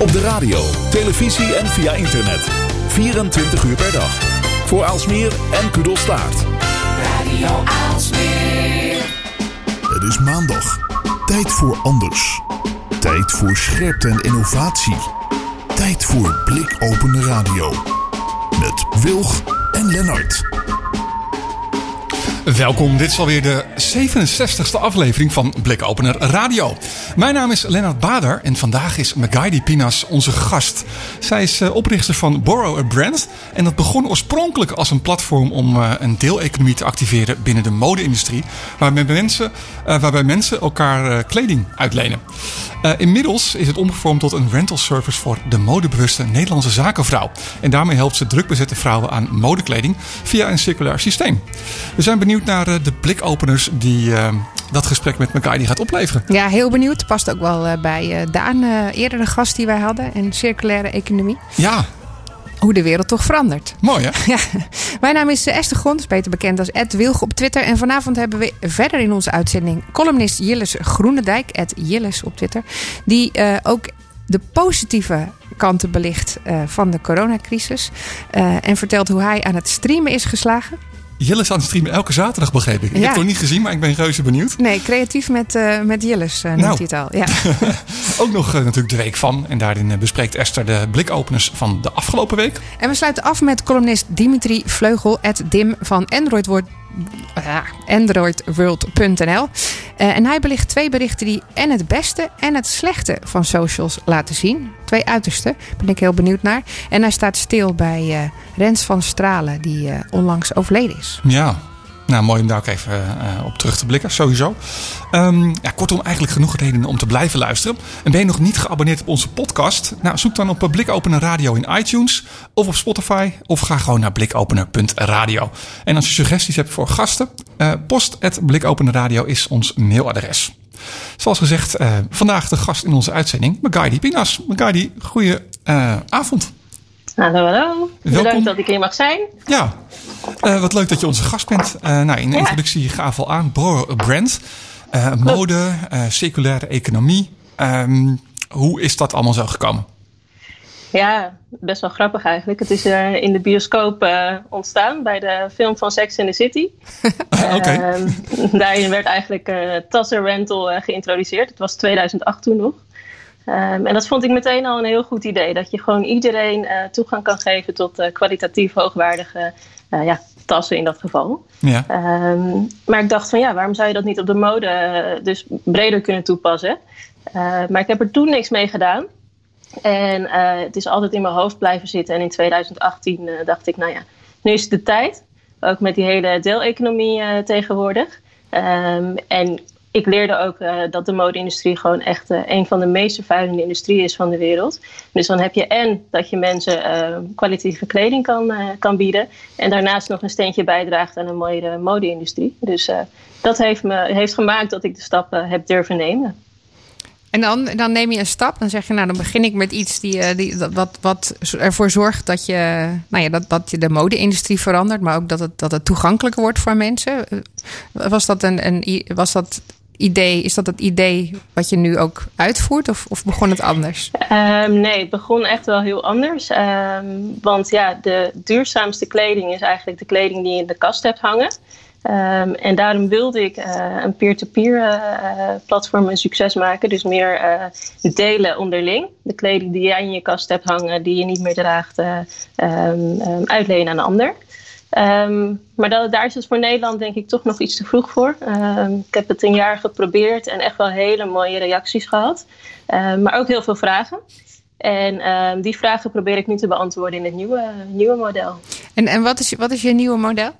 Op de radio, televisie en via internet. 24 uur per dag. Voor Aalsmeer en Kudelstaart. Radio Aalsmeer. Het is maandag. Tijd voor anders. Tijd voor scherpte en innovatie. Tijd voor blikopende radio. Met Wilg en Lennart. Welkom, dit is alweer de 67e aflevering van Blikopener Radio. Mijn naam is Lennart Bader en vandaag is Magaidi Pinas onze gast. Zij is uh, oprichter van Borrow a Brand en dat begon oorspronkelijk als een platform om uh, een deeleconomie te activeren binnen de mode-industrie, waarbij mensen, uh, waarbij mensen elkaar kleding uitlenen. inmiddels is het omgevormd tot een rental service voor de modebewuste Nederlandse zakenvrouw. En daarmee helpt ze drukbezette vrouwen aan modekleding via een circulair systeem. We zijn benieuwd naar de blikopeners die uh, dat gesprek met Magaidi gaat opleveren. Ja, heel benieuwd. Past ook wel uh, bij Daan, eerdere gast die wij hadden. En circulaire economie. Ja. Hoe de wereld toch verandert. Mooi hè? Ja. Mijn naam is Esther Grond, beter bekend als Ed Wilg op Twitter. En vanavond hebben we verder in onze uitzending columnist Jilles Groenendijk, Ed Jilles op Twitter. Die ook de positieve kanten belicht van de coronacrisis. en vertelt hoe hij aan het streamen is geslagen. Jillis aan het streamen elke zaterdag, begreep ik. Ik ja. heb het nog niet gezien, maar ik ben reuze benieuwd. Nee, creatief met, uh, met Jillis uh, noemt nou. hij het al. Ja. Ook nog uh, natuurlijk de week van. En daarin bespreekt Esther de blikopeners van de afgelopen week. En we sluiten af met columnist Dimitri Vleugel, het Dim van Android androidworld.nl. Uh, en hij belicht twee berichten die en het beste en het slechte van socials laten zien. Twee uitersten, ben ik heel benieuwd naar. En hij staat stil bij uh, Rens van Stralen, die uh, onlangs overleden is. Ja, nou, mooi om daar ook even uh, op terug te blikken, sowieso. Um, ja, kortom, eigenlijk genoeg redenen om te blijven luisteren. En ben je nog niet geabonneerd op onze podcast? Nou, zoek dan op Blikopener Radio in iTunes of op Spotify. Of ga gewoon naar blikopener.radio. En als je suggesties hebt voor gasten, uh, post blikopenerradio is ons mailadres. Zoals gezegd, vandaag de gast in onze uitzending, Magaidi Pinas. Magaidi, goeie avond. Hallo, hallo. Welkom. Bedankt dat ik hier mag zijn. Ja, uh, wat leuk dat je onze gast bent. Uh, nou, in de ja. introductie gaf al aan, Brand. Uh, mode, circulaire economie. Um, hoe is dat allemaal zo gekomen? Ja, best wel grappig eigenlijk. Het is in de bioscoop ontstaan bij de film van Sex in the City. Okay. Ehm, daarin werd eigenlijk Tasser Rental geïntroduceerd. Het was 2008 toen nog. Um, en dat vond ik meteen al een heel goed idee. Dat je gewoon iedereen uh, toegang kan geven tot uh, kwalitatief hoogwaardige uh, ja, tassen in dat geval. Ja. Um, maar ik dacht van ja, waarom zou je dat niet op de mode dus breder kunnen toepassen? maar ik heb er toen niks mee gedaan. En het is altijd in mijn hoofd blijven zitten. En in 2018 dacht ik, nou ja, nu is het de tijd. Ook met die hele deeleconomie tegenwoordig. Um, en ik leerde ook uh, dat de mode-industrie gewoon echt uh, een van de meest vervuilende industrieën is van de wereld. Dus dan heb je en dat je mensen uh, kwalitatieve kleding kan, kan bieden. En daarnaast nog een steentje bijdraagt aan een mooiere mode-industrie. Dus dat heeft, me, heeft gemaakt dat ik de stap heb durven nemen. En dan, dan neem je een stap. Dan zeg je, nou, dan begin ik met iets die, die, wat, wat ervoor zorgt dat je, nou ja, dat, dat je de mode-industrie verandert. Maar ook dat het, dat het toegankelijker wordt voor mensen. Was dat, een, een, was dat idee, is dat het idee wat je nu ook uitvoert of, of begon het anders? Um, nee, het begon echt wel heel anders. Um, want ja, de duurzaamste kleding is eigenlijk de kleding die je in de kast hebt hangen. Um, en daarom wilde ik uh, een peer-to-peer uh, platform een succes maken. Dus meer uh, delen onderling. De kleding die jij in je kast hebt hangen, die je niet meer draagt, uitlenen aan een ander. Um, maar dat, daar is het voor Nederland denk ik toch nog iets te vroeg voor. Um, ik heb het een jaar geprobeerd en echt wel hele mooie reacties gehad. Um, maar ook heel veel vragen. En die vragen probeer ik nu te beantwoorden in het nieuwe, nieuwe model. En, en wat, is, wat is je nieuwe model?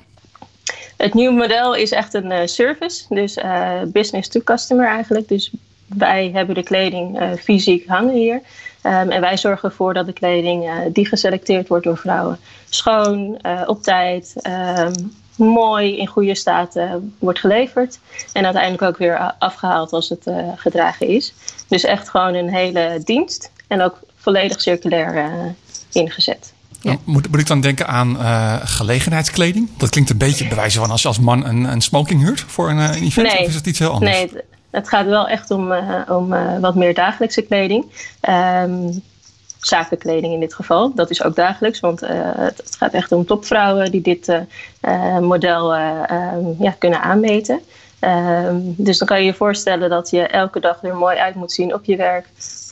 Het nieuwe model is echt een uh, service. Dus uh, business to customer eigenlijk. Dus wij hebben de kleding uh, fysiek hangen hier. Um, en wij zorgen ervoor dat de kleding uh, die geselecteerd wordt door vrouwen schoon, uh, op tijd, um, mooi, in goede staat uh, wordt geleverd. En uiteindelijk ook weer afgehaald als het gedragen is. Dus echt gewoon een hele dienst en ook volledig circulair ingezet. Ja. Moet, moet, ik dan denken aan uh, gelegenheidskleding? Dat klinkt een beetje bij wijze van als je als man een, een smoking huurt voor een, een event. Nee, of is het iets heel anders? Nee, het gaat wel echt om, uh, om uh, wat meer dagelijkse kleding. Um, zakenkleding in dit geval. Dat is ook dagelijks, want het, het, gaat echt om topvrouwen die dit model ehm, ja, kunnen aanmeten. Ehm, dus dan kan je je voorstellen dat je elke dag er mooi uit moet zien op je werk.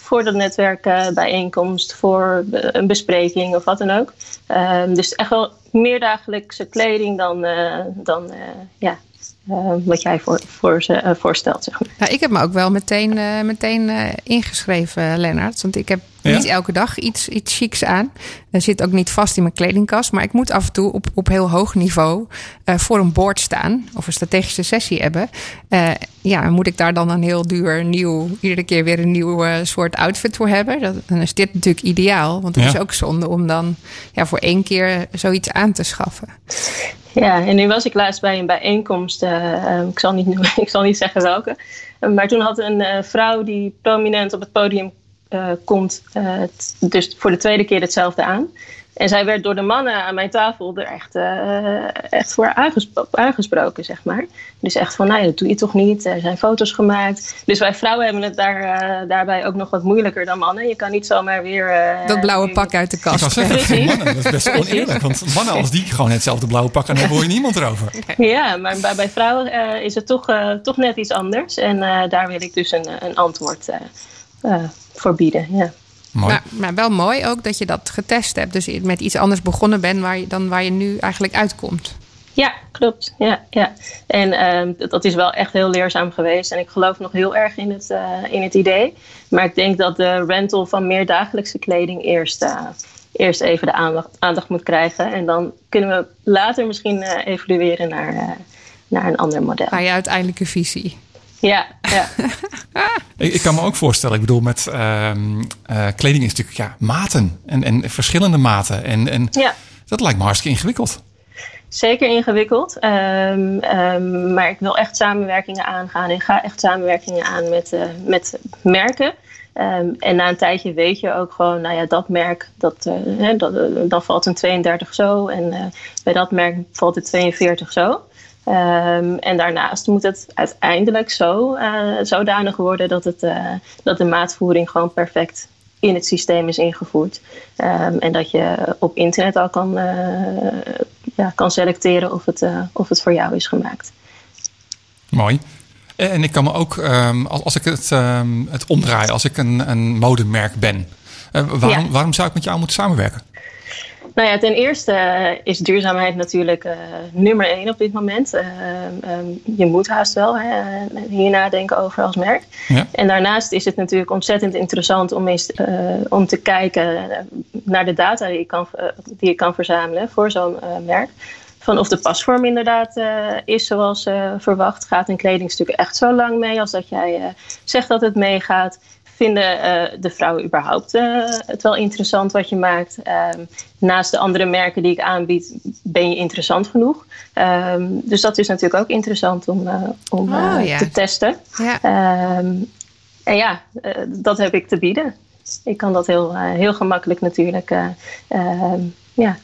Voor dat netwerkbijeenkomst, voor een bespreking of wat dan ook. Um, dus echt wel meerdagelijkse kleding dan, uh, dan uh, ja, wat jij voor, voor voorstelt. Zeg maar. ik heb me ook wel meteen, meteen ingeschreven, Lennart. Want ik heb ja? niet elke dag iets, iets chics aan. Er zit ook niet vast in mijn kledingkast. Maar ik moet af en toe op, op heel hoog niveau voor een board staan. Of een strategische sessie hebben. ja, moet ik daar dan een heel duur nieuw, iedere keer weer een nieuw soort outfit voor hebben? Dat, dan is dit natuurlijk ideaal. Want het ja. is ook zonde om dan ja, voor één keer zoiets aan te schaffen. Ja, en nu was ik laatst bij een bijeenkomst. Uh, ik, zal niet, ik zal niet zeggen welke. Maar toen had een uh, vrouw die prominent op het podium uh, komt, dus voor de tweede keer hetzelfde aan. En zij werd door de mannen aan mijn tafel er echt, uh, echt voor aangespro aangesproken, zeg maar. Dus echt van, nou, dat doe je toch niet. Er zijn foto's gemaakt. Dus wij vrouwen hebben het daar, uh, daarbij ook nog wat moeilijker dan mannen. Je kan niet zomaar weer... Uh, dat blauwe weer... pak uit de kast. Ik zeggen, voor mannen, dat is best oneerlijk. Want mannen als die gewoon hetzelfde blauwe pak aan hebben, hoor je niemand erover. Ja, maar bij, bij vrouwen is het toch, toch net iets anders. En daar wil ik dus een, een antwoord voor bieden, ja. Mooi. Maar, maar, wel mooi ook dat je dat getest hebt. Dus met iets anders begonnen bent waar je, dan waar je nu eigenlijk uitkomt. Ja, klopt. Ja, ja. En uh, dat is wel echt heel leerzaam geweest. En ik geloof nog heel erg in het, uh, in het idee. Maar ik denk dat de rental van meer dagelijkse kleding eerst, uh, eerst even de aandacht, aandacht moet krijgen. En dan kunnen we later misschien evolueren naar, naar een ander model. Naar je uiteindelijke visie. Ja, ja. ik, ik, kan me ook voorstellen, ik bedoel, met uh, uh, kleding is natuurlijk ja, maten en, en verschillende maten. En, en ja. dat lijkt me hartstikke ingewikkeld. Zeker ingewikkeld, um, um, maar ik wil echt samenwerkingen aangaan en ga echt samenwerkingen aan met, uh, met merken. Um, en na een tijdje weet je ook gewoon, nou ja, dat merk, dat, uh, hè, dat, dan valt een 32 zo en uh, bij dat merk valt het 42 zo. Um, en daarnaast moet het uiteindelijk zo uh, zodanig worden dat, het, uh, dat de maatvoering gewoon perfect in het systeem is ingevoerd. Um, en dat je op internet al kan, uh, ja, kan selecteren of het, of het voor jou is gemaakt. Mooi. En ik kan me ook, um, als ik het, het omdraai, als ik een, een modemerk ben, waarom, ja. waarom zou ik met jou moeten samenwerken? Nou ja, ten eerste uh, is duurzaamheid natuurlijk uh, nummer één op dit moment. Uh, um, je moet haast wel hè, hier nadenken over als merk. Ja. En daarnaast is het natuurlijk ontzettend interessant om, eens, om te kijken naar de data die je kan, die je kan verzamelen voor zo'n merk. Van of de pasvorm inderdaad is zoals verwacht. Gaat een kledingstuk echt zo lang mee als dat jij zegt dat het meegaat? Vinden uh, de vrouwen überhaupt uh, het wel interessant wat je maakt. Um, naast de andere merken die ik aanbied, ben je interessant genoeg. Um, dus dat is natuurlijk ook interessant om, uh, om oh, ja. te testen. Ja. Um, en ja, dat heb ik te bieden. Ik kan dat heel, heel gemakkelijk natuurlijk ja,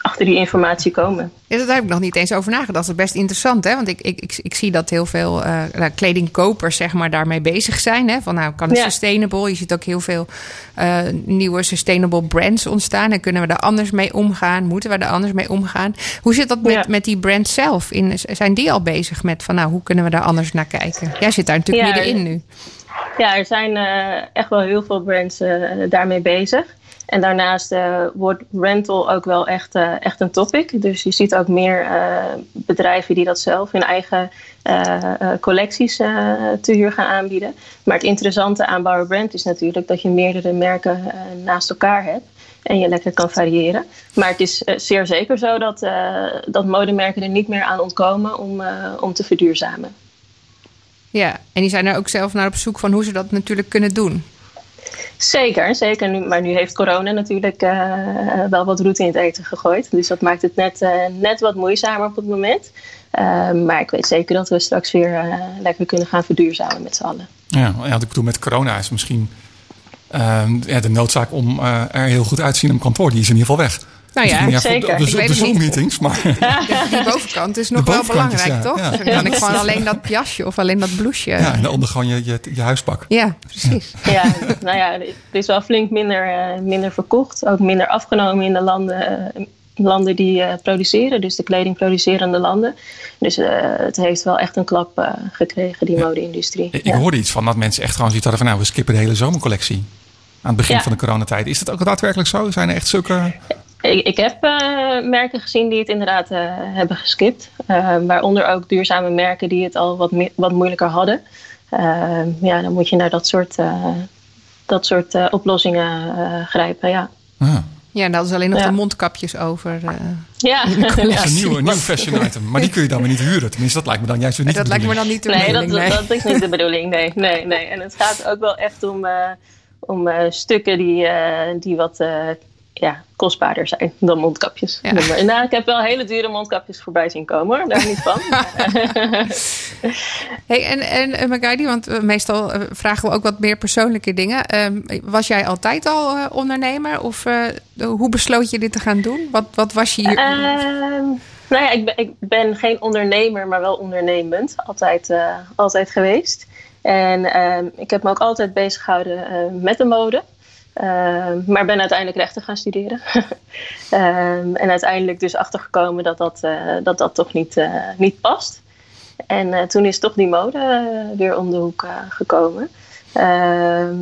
achter die informatie komen. Ja, daar heb ik nog niet eens over nagedacht. Dat is best interessant, hè? Want ik, ik, ik, ik zie dat heel veel uh, kledingkopers zeg maar, daarmee bezig zijn. Hè? Van nou, kan het ja. sustainable? Je ziet ook heel veel uh, nieuwe sustainable brands ontstaan. En kunnen we daar anders mee omgaan? Moeten we daar anders mee omgaan? Hoe zit dat met, ja. met die brand zelf? In, zijn die al bezig met van nou, hoe kunnen we daar anders naar kijken? Jij zit daar natuurlijk middenin nu. Ja, er zijn uh, echt wel heel veel brands daarmee bezig. En daarnaast uh, wordt rental ook wel echt, uh, echt een topic. Dus je ziet ook meer uh, bedrijven die dat zelf hun eigen collecties te huur gaan aanbieden. Maar het interessante aan Bauer Brand is natuurlijk dat je meerdere merken naast elkaar hebt. En je lekker kan variëren. Maar het is zeer zeker zo dat, dat modemerken er niet meer aan ontkomen om, om te verduurzamen. Ja, en die zijn er ook zelf naar op zoek van hoe ze dat natuurlijk kunnen doen. Zeker, zeker. Nu, maar nu heeft corona natuurlijk uh, wel wat route in het eten gegooid. Dus dat maakt het net, uh, net wat moeizamer op het moment. Uh, maar ik weet zeker dat we straks weer lekker kunnen gaan verduurzamen met z'n allen. Ja, ja, ik bedoel, met corona is misschien de noodzaak om eh, er heel goed uit te zien op kantoor, die is in ieder geval weg. Nou ja, zeker. De, het niet. Zoom-meetings, maar Die bovenkant is nog wel is, belangrijk, ja. toch? Ja. Dan kan ik gewoon alleen dat jasje of alleen dat blouseje. ja, en de ander gewoon je, je, je huispak. Ja, precies. Ja, nou ja, er is wel flink minder, eh, minder verkocht. Ook minder afgenomen in de landen, eh, landen die eh, produceren. Dus de kledingproducerende landen. Dus eh, het heeft wel echt een klap gekregen, die mode-industrie. Ik, hoorde iets van dat mensen echt gewoon zoiets hadden van... nou, we skippen de hele zomercollectie. Aan het begin Ja. van de coronatijd. Is dat ook daadwerkelijk zo? Zijn er echt zulke... Ik, ik heb eh, merken gezien die het inderdaad eh, hebben geskipt. Eh, waaronder ook duurzame merken die het al wat, wat moeilijker hadden. Ja, dan moet je naar dat soort, eh, dat soort eh, oplossingen eh, grijpen. Ja, Ah, Ja, en dan is alleen nog Ja. de mondkapjes over. eh. ja. dat is een nieuw, een nieuw fashion item. Maar die kun je dan weer niet huren. Tenminste, dat lijkt me dan juist weer niet dat de lijkt me bedoeling. dan niet de Nee, dat, bedoeling. nee. dat is niet de bedoeling. Nee, nee, nee. En het gaat ook wel echt om, eh, om eh, stukken die, eh, die wat eh, ja, kostbaarder zijn dan mondkapjes. Ja. Maar, nou, ik heb wel hele dure mondkapjes voorbij zien komen. Daar niet van. Hey, en en uh, Magaidi, want uh, meestal uh, vragen we ook wat meer persoonlijke dingen. Um, was jij altijd al uh, ondernemer? Of uh, hoe besloot je dit te gaan doen? Wat, wat was je hier? nou ja, ik ben, ik ben geen ondernemer, maar wel ondernemend. Altijd, uh, altijd geweest. En ik heb me ook altijd bezig gehouden met de mode. Maar ben uiteindelijk rechten gaan studeren. en uiteindelijk dus achtergekomen dat dat, uh, dat, dat toch niet, uh, niet past. En uh, toen is toch die mode weer om de hoek gekomen. Ehm,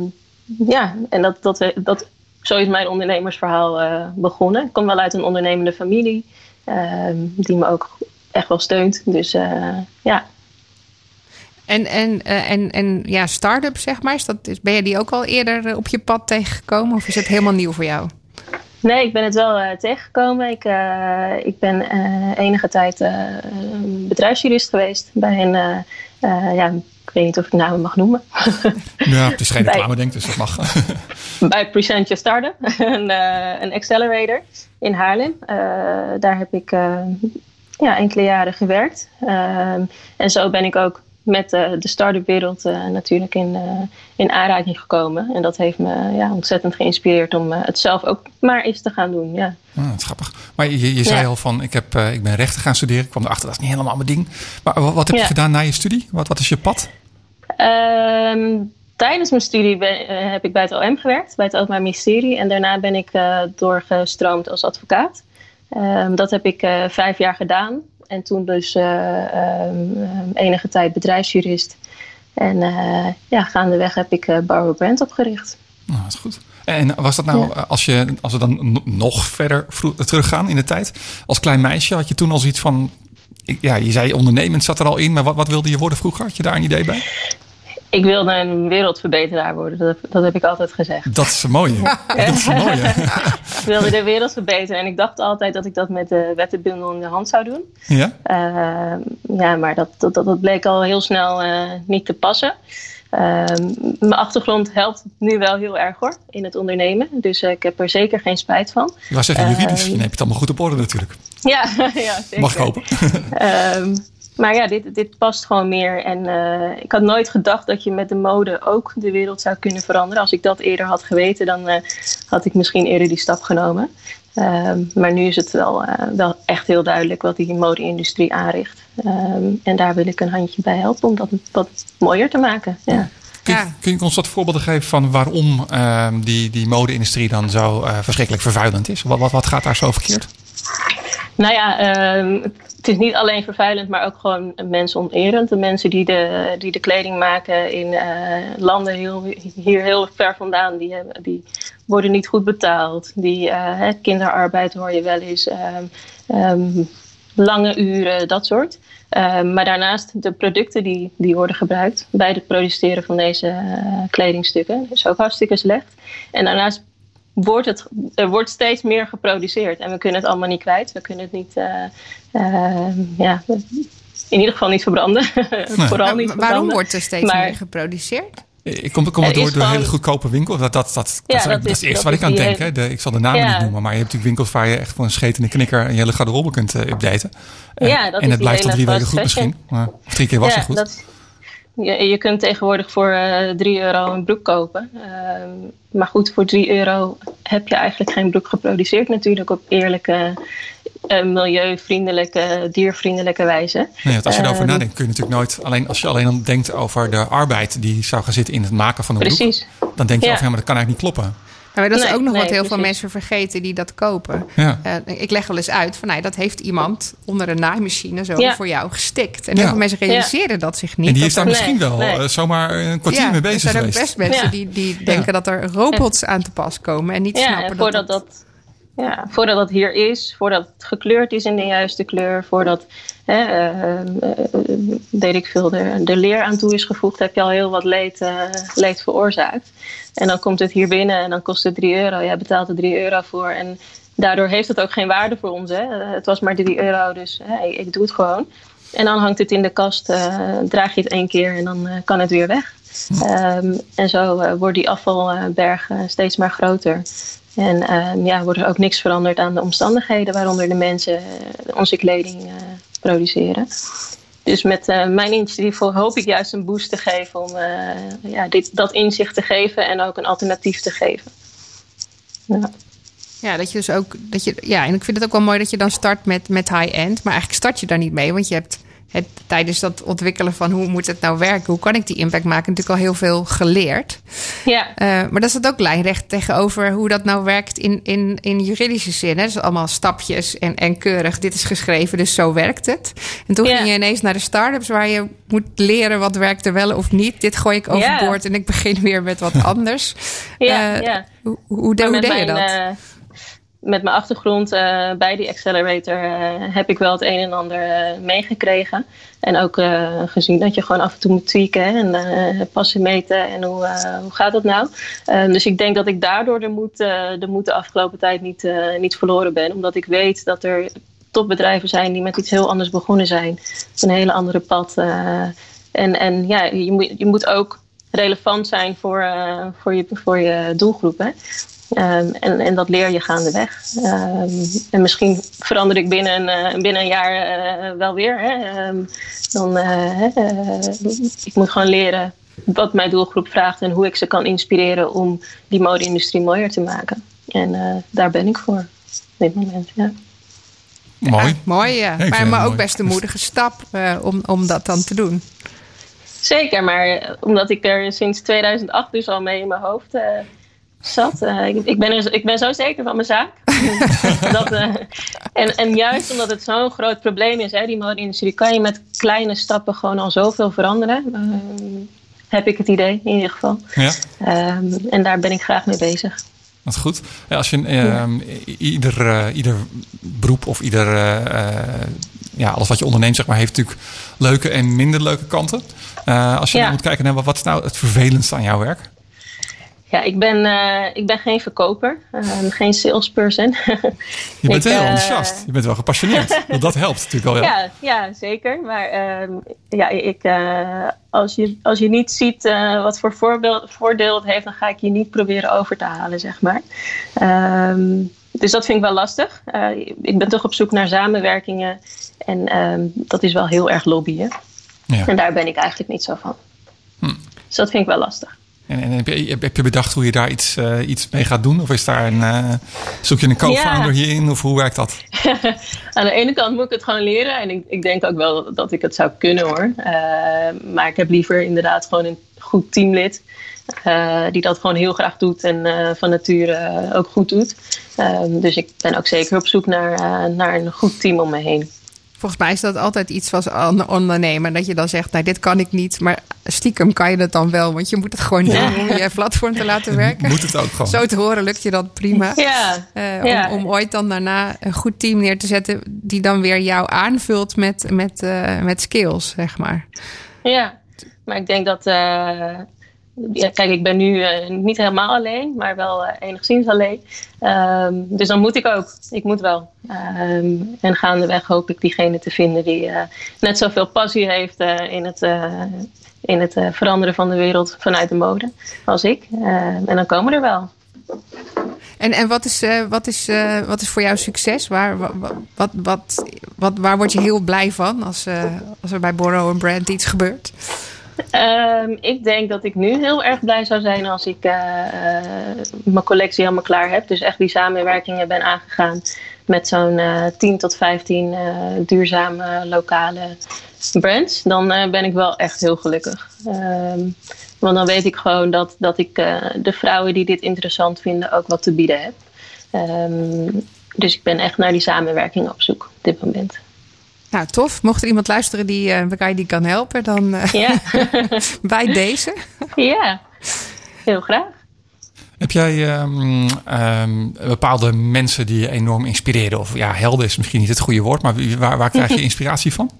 ja, en dat, dat, dat, zo is mijn ondernemersverhaal begonnen. Ik kom wel uit een ondernemende familie, ehm, die me ook echt wel steunt. Dus ja. En, en, en, en ja, start-up zeg maar, is dat, is, ben je die ook al eerder op je pad tegengekomen? Of is het helemaal nieuw voor jou? Nee, ik ben het wel uh, tegengekomen. Ik, uh, ik ben uh, enige tijd bedrijfsjurist geweest bij een, ja, ik weet niet of ik namen mag noemen. ja, het is geen reclame denk, dus dat mag. bij Present Your Startup, een, een accelerator in Haarlem. daar heb ik ja, enkele jaren gewerkt. en zo ben ik ook met uh, de start-up wereld uh, natuurlijk in, uh, in aanraking gekomen. En dat heeft me ja, ontzettend geïnspireerd om het zelf ook maar eens te gaan doen. Ja. Ah, dat is grappig. Maar je, je zei ja. al van, ik, heb, ik ben rechten gaan studeren. Ik kwam erachter, dat is niet helemaal mijn ding. Maar wat, wat heb ja. je gedaan na je studie? Wat, wat is je pad? Um, tijdens mijn studie ben, heb ik bij het OM gewerkt, bij het Openbaar Ministerie. En daarna ben ik doorgestroomd als advocaat. Um, dat heb ik vijf jaar gedaan. En toen dus uh, um, enige tijd bedrijfsjurist. En uh, ja, gaandeweg heb ik uh, Borrow Brand opgericht. Nou, dat is goed. En was dat nou, ja. als, je, als we dan nog verder teruggaan in de tijd. Als klein meisje had je toen al zoiets van... Ja, je zei ondernemend zat er al in. Maar wat, wat wilde je worden vroeger? Had je daar een idee bij? Ik wilde een wereldverbeteraar worden. Dat, dat heb ik altijd gezegd. Dat is. Dat een mooie. ik wilde de wereld verbeteren. En ik dacht altijd dat ik dat met de wettenbundel in de hand zou doen. Ja? Uh, ja, maar dat, dat, dat bleek al heel snel uh, niet te passen. Uh, mijn achtergrond helpt nu wel heel erg hoor, in het ondernemen. Dus ik heb er zeker geen spijt van. Je was zeggen juridisch, je neemt het allemaal goed op orde natuurlijk. Ja, ja zeker. Mag ik hopen. Maar ja, dit, dit past gewoon meer. En uh, ik had nooit gedacht dat je met de mode ook de wereld zou kunnen veranderen. Als ik dat eerder had geweten, dan uh, had ik misschien eerder die stap genomen. Uh, maar nu is het wel, eh, wel echt heel duidelijk wat die mode-industrie aanricht. Ehm, en daar wil ik een handje bij helpen om dat wat mooier te maken. Ja. Kun, je, kun je ons wat voorbeelden geven van waarom ehm, die, die mode-industrie dan zo eh, verschrikkelijk vervuilend is? Wat, wat, wat gaat daar zo verkeerd? Nou ja, uh, het is niet alleen vervuilend, maar ook gewoon mensonterend. De mensen die de, die de kleding maken in uh, landen heel, hier heel ver vandaan, die, hebben, die worden niet goed betaald. Die, uh, kinderarbeid hoor je wel eens, um, lange uren, dat soort. maar daarnaast de producten die, die worden gebruikt bij het produceren van deze uh, kledingstukken, is ook hartstikke slecht. En daarnaast wordt het, er wordt steeds meer geproduceerd. En we kunnen het allemaal niet kwijt. We kunnen het niet, uh, uh, ja, in ieder geval niet verbranden. Nee. Vooral niet waarom wordt er steeds maar, meer geproduceerd? Ik kom, kom door, door gewoon, hele goedkope winkel. Dat, dat, dat, ja, dat, is, dat, is het eerste wat ik aan denk. De, ik zal de namen ja. niet noemen. Maar je hebt natuurlijk winkels waar je echt voor een scheet en een knikker... een hele garderobe kunt uh, updaten. Ja, dat en het blijft dan drie weken goed fashion. misschien. Maar drie keer was ja, het goed. Je, je kunt tegenwoordig voor uh, 3 euro een broek kopen. Ehm, maar goed, voor 3 euro heb je eigenlijk geen broek geproduceerd natuurlijk op eerlijke, uh, milieuvriendelijke, diervriendelijke wijze. Nee, als je erover Ehm, nadenkt, kun je natuurlijk nooit, alleen als je alleen dan denkt over de arbeid die zou gaan zitten in het maken van een Precies. broek, dan denk je Ja. over, ja, maar dat kan eigenlijk niet kloppen. Maar dat is Nee, ook nog nee, wat heel veel mensen vergeten die dat kopen. Ja. Eh, ik leg wel eens uit van nou, dat heeft iemand onder een naaimachine zo Ja. voor jou gestikt. En Ja. heel veel mensen realiseren dat zich niet. En die dat is daar er- misschien wel nee. eh, zomaar een kwartier mee er bezig zijn ook best mensen Ja. die, die denken dat er robots aan te pas komen en niet Ja, snappen en voordat dat, dat, ja, voordat dat hier is, voordat het gekleurd is in de juiste kleur, voordat hè, eh, weet ik veel, de, de leer aan toe is gevoegd, heb je al heel wat leed, eh, leed veroorzaakt. En dan komt het hier binnen en dan kost het 3 euro. Jij betaalt er 3 euro voor. En daardoor heeft het ook geen waarde voor ons. Hè. Het was maar 3 euro, dus ik, doe het gewoon. En dan hangt het in de kast, eh, draag je het één keer en dan eh, kan het weer weg. Ehm, en zo eh, wordt die afvalberg steeds maar groter. En ehm, ja, wordt er ook niks veranderd aan de omstandigheden waaronder de mensen onze kleding produceren. Dus met eh, mijn initiatief hoop ik juist een boost te geven om eh, ja, dit, dat inzicht te geven en ook een alternatief te geven. Ja. Ja, dat je dus ook. Dat je, ja, en ik vind het ook wel mooi dat je dan start met, met high-end. Maar eigenlijk start je daar niet mee. Want je hebt het, tijdens dat ontwikkelen van hoe moet het nou werken, hoe kan ik die impact maken, natuurlijk al heel veel geleerd. Ja, Eh, maar dat staat ook lijnrecht tegenover hoe dat nou werkt in, in, in juridische zin. Hè? Dus allemaal stapjes en, en keurig. Dit is geschreven, dus zo werkt het. En toen Ja. ging je ineens naar de start-ups waar je moet leren wat werkt er wel of niet. Dit gooi ik overboord en ik begin weer met wat anders. ja, Eh, ja. Hoe, hoe, deed je dat? eh, met mijn achtergrond eh, bij die accelerator eh, heb ik wel het een en ander eh, meegekregen. En ook gezien dat je gewoon af en toe moet tweaken en passen meten en hoe, hoe gaat dat nou. Dus ik denk dat ik daardoor de moed, de, moed de afgelopen tijd niet, niet verloren ben. Omdat ik weet dat er topbedrijven zijn die met iets heel anders begonnen zijn. Een hele andere pad. en en ja, je moet, je moet ook relevant zijn voor, voor, je, voor je doelgroep. Hè? Ehm, en, en dat leer je gaandeweg. Ehm en misschien verander ik binnen een, eh, binnen een jaar eh, wel weer. Hè? Ehm, dan, eh, eh, ik moet gewoon leren wat mijn doelgroep vraagt en hoe ik ze kan inspireren om die mode-industrie mooier te maken. En eh, daar ben ik voor op dit moment. Ja. Mooi. Mooi, ja. maar maar ook mooi. best een moedige stap eh, om, om dat dan te doen. Zeker, maar omdat ik er sinds 2008 dus al mee in mijn hoofd eh, zat. eh, ik, ik, ben er, ik ben zo zeker van mijn zaak. dat, eh, en, en juist omdat het zo'n groot probleem is, hè, die mode-industrie, kan je met kleine stappen gewoon al zoveel veranderen. Ehm, heb ik het idee, in ieder geval. Ja. Ehm, en daar ben ik graag mee bezig. Dat is goed. Ja, als je ehm, ieder, eh, ieder beroep of ieder, eh, eh, ja, alles wat je onderneemt, zeg maar, heeft natuurlijk leuke en minder leuke kanten. Eh, als je Ja. moet kijken naar wat, wat is nou het vervelendste aan jouw werk? Ja, ik ben, eh, ik ben geen verkoper, ehm, geen salesperson. Je bent Ik, heel eh, enthousiast. Je bent wel gepassioneerd. Want dat helpt natuurlijk al. Ja. Ja, ja zeker. Maar ehm, ja, ik, eh, als, je, als je niet ziet eh, wat voor voorbeeld, voordeel het heeft, dan ga ik je niet proberen over te halen, zeg maar. Ehm, dus dat vind ik wel lastig. Eh, ik ben toch op zoek naar samenwerkingen. En ehm, dat is wel heel erg lobbyen. Ja. En daar ben ik eigenlijk niet zo van. Hm. Dus dat vind ik wel lastig. En, en heb, je, heb je bedacht hoe je daar iets, eh, iets mee gaat doen? Of is daar een, eh, zoek je een co-founder Ja. hierin? Of hoe werkt dat? Aan de ene kant moet ik het gewoon leren. En ik, ik denk ook wel dat ik het zou kunnen hoor. Eh, maar ik heb liever inderdaad gewoon een goed teamlid. die dat gewoon heel graag doet en van nature ook goed doet. Ehm, dus ik ben ook zeker op zoek naar, naar een goed team om me heen. Volgens mij is dat altijd iets als on- ondernemer. Dat je dan zegt, nou dit kan ik niet. Maar stiekem kan je dat dan wel. Want je moet het gewoon doen om je platform te laten werken. Moet het ook gewoon? Zo te horen lukt je dat prima. Ja, Eh, ja. om, om ooit dan daarna een goed team neer te zetten... die dan weer jou aanvult met, met, eh, met skills, zeg maar. Ja, maar ik denk dat. eh, kijk, ik ben nu eh, niet helemaal alleen, maar wel eh, enigszins alleen. Ehm, dus dan moet ik ook. Ik moet wel. Ehm, en gaandeweg hoop ik diegene te vinden die eh, net zoveel passie heeft in het, in het veranderen van de wereld vanuit de mode als ik. Ehm, en dan komen er wel. En, en wat, is, wat, is, wat is voor jou succes? Waar, wa- wa- wat, wat, wat, waar word je heel blij van als, als er bij Borrow en Brand iets gebeurt? Ehm, ik denk dat ik nu heel erg blij zou zijn als ik eh, eh, mijn collectie helemaal klaar heb. Dus echt die samenwerkingen ben aangegaan met zo'n eh 10 tot 15 eh, duurzame lokale brands. Dan ben ik wel echt heel gelukkig. Ehm, want dan weet ik gewoon dat, dat ik de vrouwen die dit interessant vinden ook wat te bieden heb. Ehm, dus ik ben echt naar die samenwerking op zoek op dit moment. Nou, tof. Mocht er iemand luisteren die eh Bekai die kan helpen, dan eh, Ja, bij deze. ja. heel graag. Heb jij ehm, ehm, bepaalde mensen die je enorm inspireren? Of ja, helden is misschien niet het goede woord, maar waar, waar krijg je inspiratie van?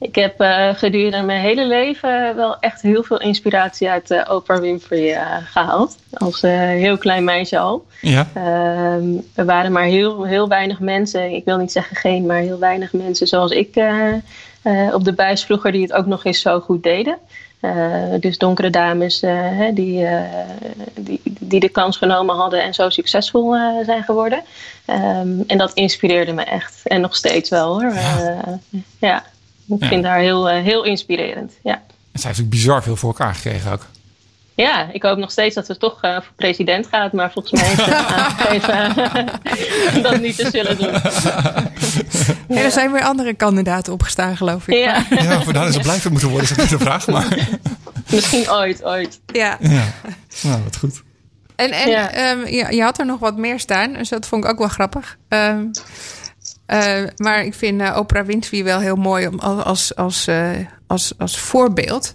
Ik heb eh, gedurende mijn hele leven wel echt heel veel inspiratie uit eh, Oprah Winfrey eh, gehaald. Als heel klein meisje al. Ja, Ehm, er waren maar heel, heel weinig mensen, ik wil niet zeggen geen, maar heel weinig mensen zoals ik op de buis vroeger die het ook nog eens zo goed deden. Dus donkere dames hè, die, die, die de kans genomen hadden en zo succesvol zijn geworden. Ehm, en dat inspireerde me echt. En nog steeds wel hoor. Ja. Ja. Ik Ja. vind haar heel, eh, heel inspirerend. Ja. en zij heeft ook bizar veel voor elkaar gekregen ook. Ja, ik hoop nog steeds dat ze toch eh, voor president gaat. Maar volgens mij heeft ze aangegeven dat niet te zullen doen. Ja, er zijn weer andere kandidaten opgestaan, geloof ik. Ja, Ja, voor daar is het blijven moeten worden, is dat niet de vraag. Maar misschien ooit, ooit. Ja. ja, nou, wat goed. En, en Ja. ehm, je, je had er nog wat meer staan, dus dat vond ik ook wel grappig. Ehm, eh, maar ik vind eh, Oprah Winfrey wel heel mooi om, als, als, als, eh, als, als voorbeeld.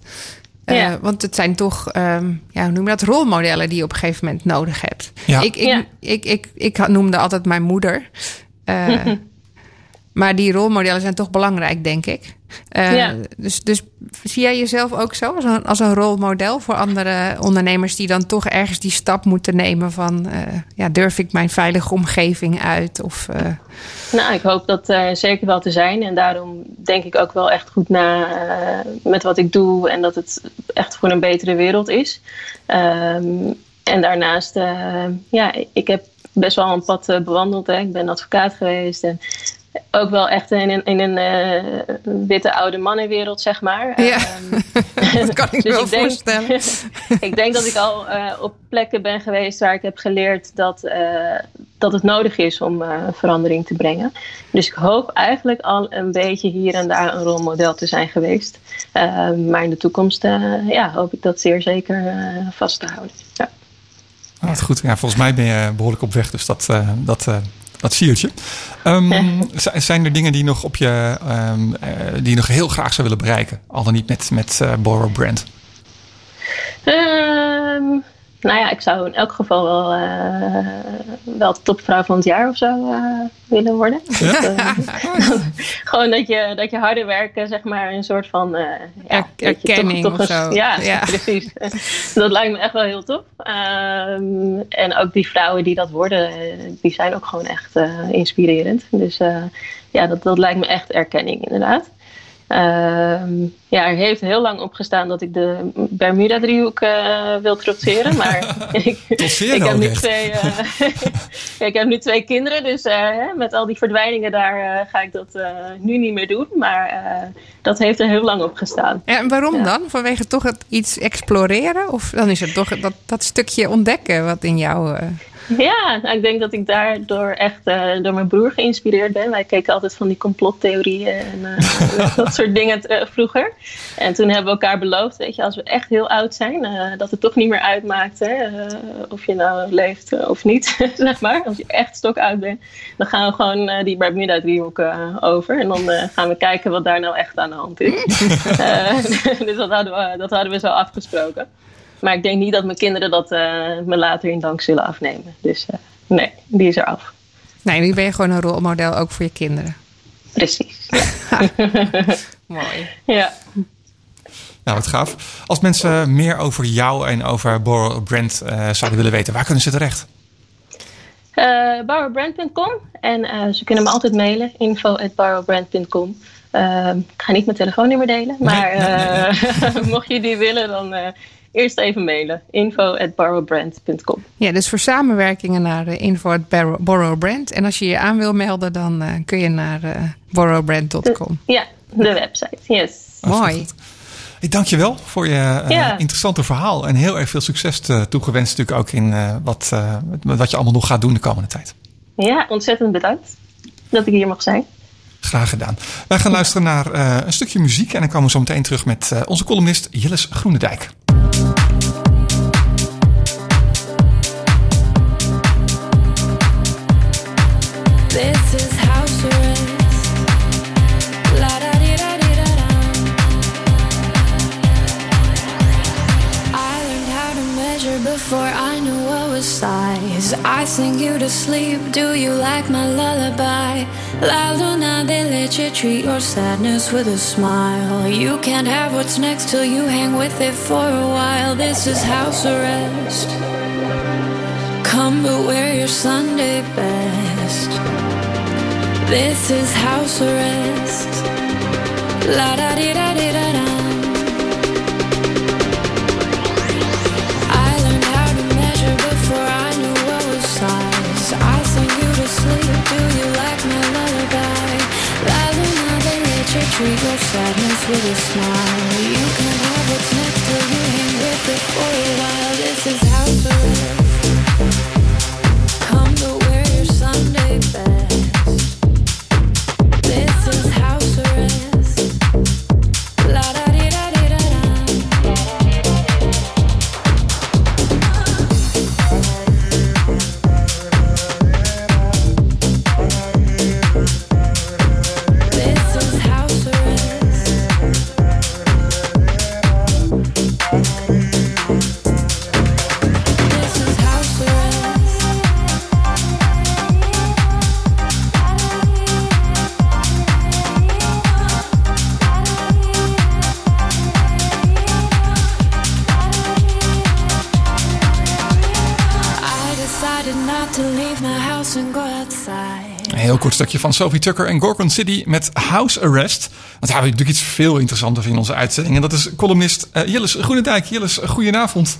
Eh, Ja. Want het zijn toch, ehm, ja, hoe noem je dat, rolmodellen die je op een gegeven moment nodig hebt. Ja. Ik, ik, Ja. ik, ik, ik, had- noemde altijd mijn moeder. Maar die rolmodellen zijn toch belangrijk, denk ik. Eh, Ja. dus, dus zie jij jezelf ook zo als een, als een rolmodel voor andere ondernemers die dan toch ergens die stap moeten nemen van eh, ja, durf ik mijn veilige omgeving uit? Of, eh, Nou, ik hoop dat zeker wel te zijn. En daarom denk ik ook wel echt goed na met wat ik doe. En dat het echt voor een betere wereld is. Ehm, en daarnaast, ja, ik heb best wel een pad bewandeld. Hè. Ik ben advocaat geweest. En ook wel echt in een, in een eh, witte oude mannenwereld, zeg maar. Ja. Ehm, dat kan ik me Dus wel ik denk- voorstellen. ik denk dat ik al eh, op plekken ben geweest waar ik heb geleerd dat, eh, dat het nodig is om eh, verandering te brengen. Dus ik hoop eigenlijk al een beetje hier en daar een rolmodel te zijn geweest. Eh, maar in de toekomst eh, ja, hoop ik dat zeer zeker eh, vast te houden. Ja. Nou, goed. Ja, volgens mij ben je behoorlijk op weg, dus dat, eh, dat, eh, dat siert je. Ehm, z- zijn er dingen die, nog op je, ehm, eh, die je nog heel graag zou willen bereiken? Al dan niet met, met eh Borrow Brand. Ehm, nou ja, ik zou in elk geval wel, eh, wel topvrouw van het jaar of zo eh, willen worden. Dus, eh, gewoon dat je, dat je harder werken, zeg maar, een soort van... ja, Er- erkenning of eens- zo. Ja, Ja. precies. dat lijkt me echt wel heel tof. Ehm, en ook die vrouwen die dat worden, die zijn ook gewoon echt inspirerend. Dus ja, dat, dat lijkt me echt erkenning, inderdaad. Ehm, ja, er heeft heel lang opgestaan dat ik de Bermuda-driehoek eh, wil trotseren. Maar ik, ik, heb nu twee, eh, ik heb nu twee kinderen. Dus eh, hè, met al die verdwijningen daar eh, ga ik dat eh, nu niet meer doen. Maar eh, dat heeft er heel lang op gestaan. Ja, en waarom Ja. dan? Vanwege toch het iets exploreren? Of dan is het toch dat, dat stukje ontdekken wat in jou... Ja, nou, ik denk dat ik daardoor echt eh, door mijn broer geïnspireerd ben. Wij keken altijd van die complottheorieën en eh, dat soort dingen eh, vroeger. En toen hebben we elkaar beloofd, weet je, als we echt heel oud zijn, dat het toch niet meer uitmaakt hè, of je nou leeft of niet, zeg maar. Als je echt stok oud bent, dan gaan we gewoon die Bermuda-driehoek eh, over. En dan gaan we kijken wat daar nou echt aan de hand is. Dus dat hadden, we, dat hadden we zo afgesproken. Maar ik denk niet dat mijn kinderen dat eh, me later in dank zullen afnemen. Dus eh, nee, die is er af. Nee, nu ben je gewoon een rolmodel ook voor je kinderen. Precies. Mooi. Ja. Nou, wat gaaf. Als mensen meer over jou en over Borrow Brand eh, zouden willen weten, waar kunnen ze terecht? Eh borrowbrand.com en eh, ze kunnen me altijd mailen info at borrowbrand.com. Ik ga niet mijn telefoonnummer delen, maar nee, nee, eh, mocht je die willen, dan eh, eerst even mailen info at borrowbrand.com. Ja, dus voor samenwerkingen naar uh, info at Borrow- Borrow Brand. En als je je aan wil melden, dan eh, kun je naar eh borrowbrand.com. Ja, de website. Yes. Mooi. Hey, dankjewel voor je eh, Ja. interessante verhaal. En heel erg veel succes eh, toegewenst natuurlijk ook in eh, wat, eh, wat je allemaal nog gaat doen de komende tijd. Ja, ontzettend bedankt dat ik hier mag zijn. Graag gedaan. Wij gaan luisteren naar eh, een stukje muziek. En dan komen we zo meteen terug met eh, onze columnist Jilles Groenendijk. Size. I sing you to sleep. Do you like my lullaby? La luna de leche, treat your sadness with a smile. You can't have what's next till you hang with it for a while. This is house arrest. Come but wear your Sunday best. This is house arrest. La da di da di da da. Come to wear your Sunday best. Stukje van Sophie Tucker en Gorgon City met House Arrest. Want we hebben natuurlijk iets veel interessanter in onze uitzending. En dat is columnist uh, Jilles Groenendijk. Jilles, goedenavond.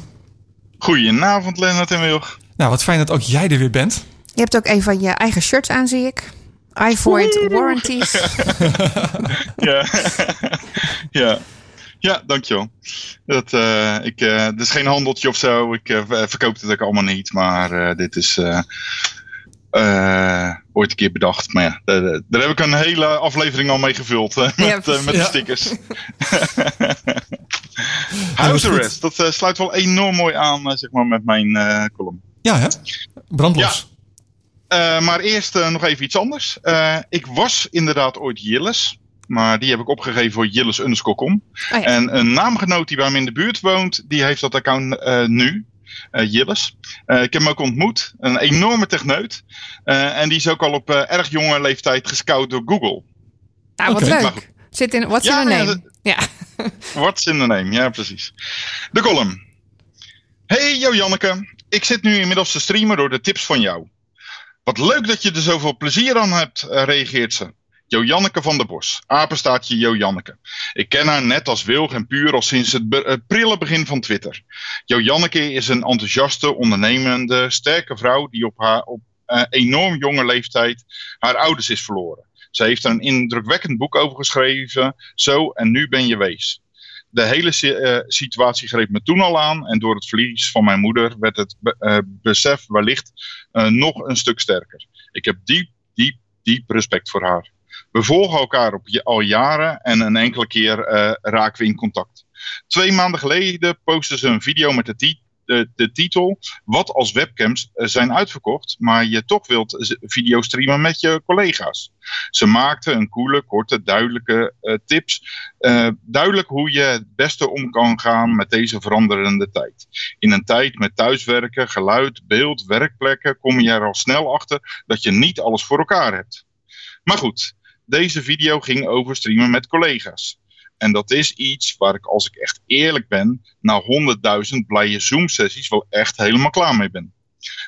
Goedenavond, Lennart en Wilg. Nou, wat fijn dat ook jij er weer bent. Je hebt ook een van je eigen shirts aan, zie ik. I void warranties. Ja. ja. Ja, dankjewel. Dat, eh, ik, eh, het is geen handeltje of zo. Ik eh, verkoop het ook allemaal niet. Maar eh, dit is eh, ooit een keer bedacht. Maar ja, daar, daar- heb ik een hele aflevering al mee gevuld. eh, Ja, met, eh, met Ja. de stickers. House arrest. Dat sluit wel enorm mooi aan zeg maar, met mijn column. Ja, hè? Brandlos. Maar eerst nog even iets anders. Ik was inderdaad ooit Jilles. Maar die heb ik opgegeven voor Jilles underscore com. Oh ja. En een naamgenoot die bij me in de buurt woont, die heeft dat account nu. Eh Jilles. Eh, ik heb hem ook ontmoet. Een enorme techneut. Eh, en die is ook al op eh, erg jonge leeftijd gescout door Google. Nou, wat. Maar leuk. Zit in, what's Ja, in the ja, name? Ja. What's in the name? Ja, precies. De column. Hey, Jo Janneke. Ik zit nu inmiddels te streamen door de tips van jou. Wat leuk dat je er zoveel plezier aan hebt, reageert ze. Jo Janneke van der Bos. Apenstaartje Jo Janneke. Ik ken haar net als wilg en puur al sinds het, prille begin van Twitter. Jo Janneke is een enthousiaste, ondernemende, sterke vrouw die op haar op eh, enorm jonge leeftijd haar ouders is verloren. Ze heeft er een indrukwekkend boek over geschreven. Zo en nu ben je wees. De hele eh, situatie greep me toen al aan. En door het verlies van mijn moeder werd het be- eh, besef wellicht nog een stuk sterker. Ik heb diep, diep, diep respect voor haar. We volgen elkaar op, al jaren en een enkele keer eh, raken we in contact. Twee maanden geleden postte ze een video met de, de, de titel Wat als webcams eh, zijn uitverkocht, maar je toch wilt video streamen met je collega's. Ze maakte een coole, korte, duidelijke eh, tips. duidelijk hoe je het beste om kan gaan met deze veranderende tijd. In een tijd met thuiswerken, geluid, beeld, werkplekken kom je er al snel achter dat je niet alles voor elkaar hebt. Maar goed, deze video ging over streamen met collega's. En dat is iets waar ik, als ik echt eerlijk ben, na 100.000 blije Zoom-sessies wel echt helemaal klaar mee ben.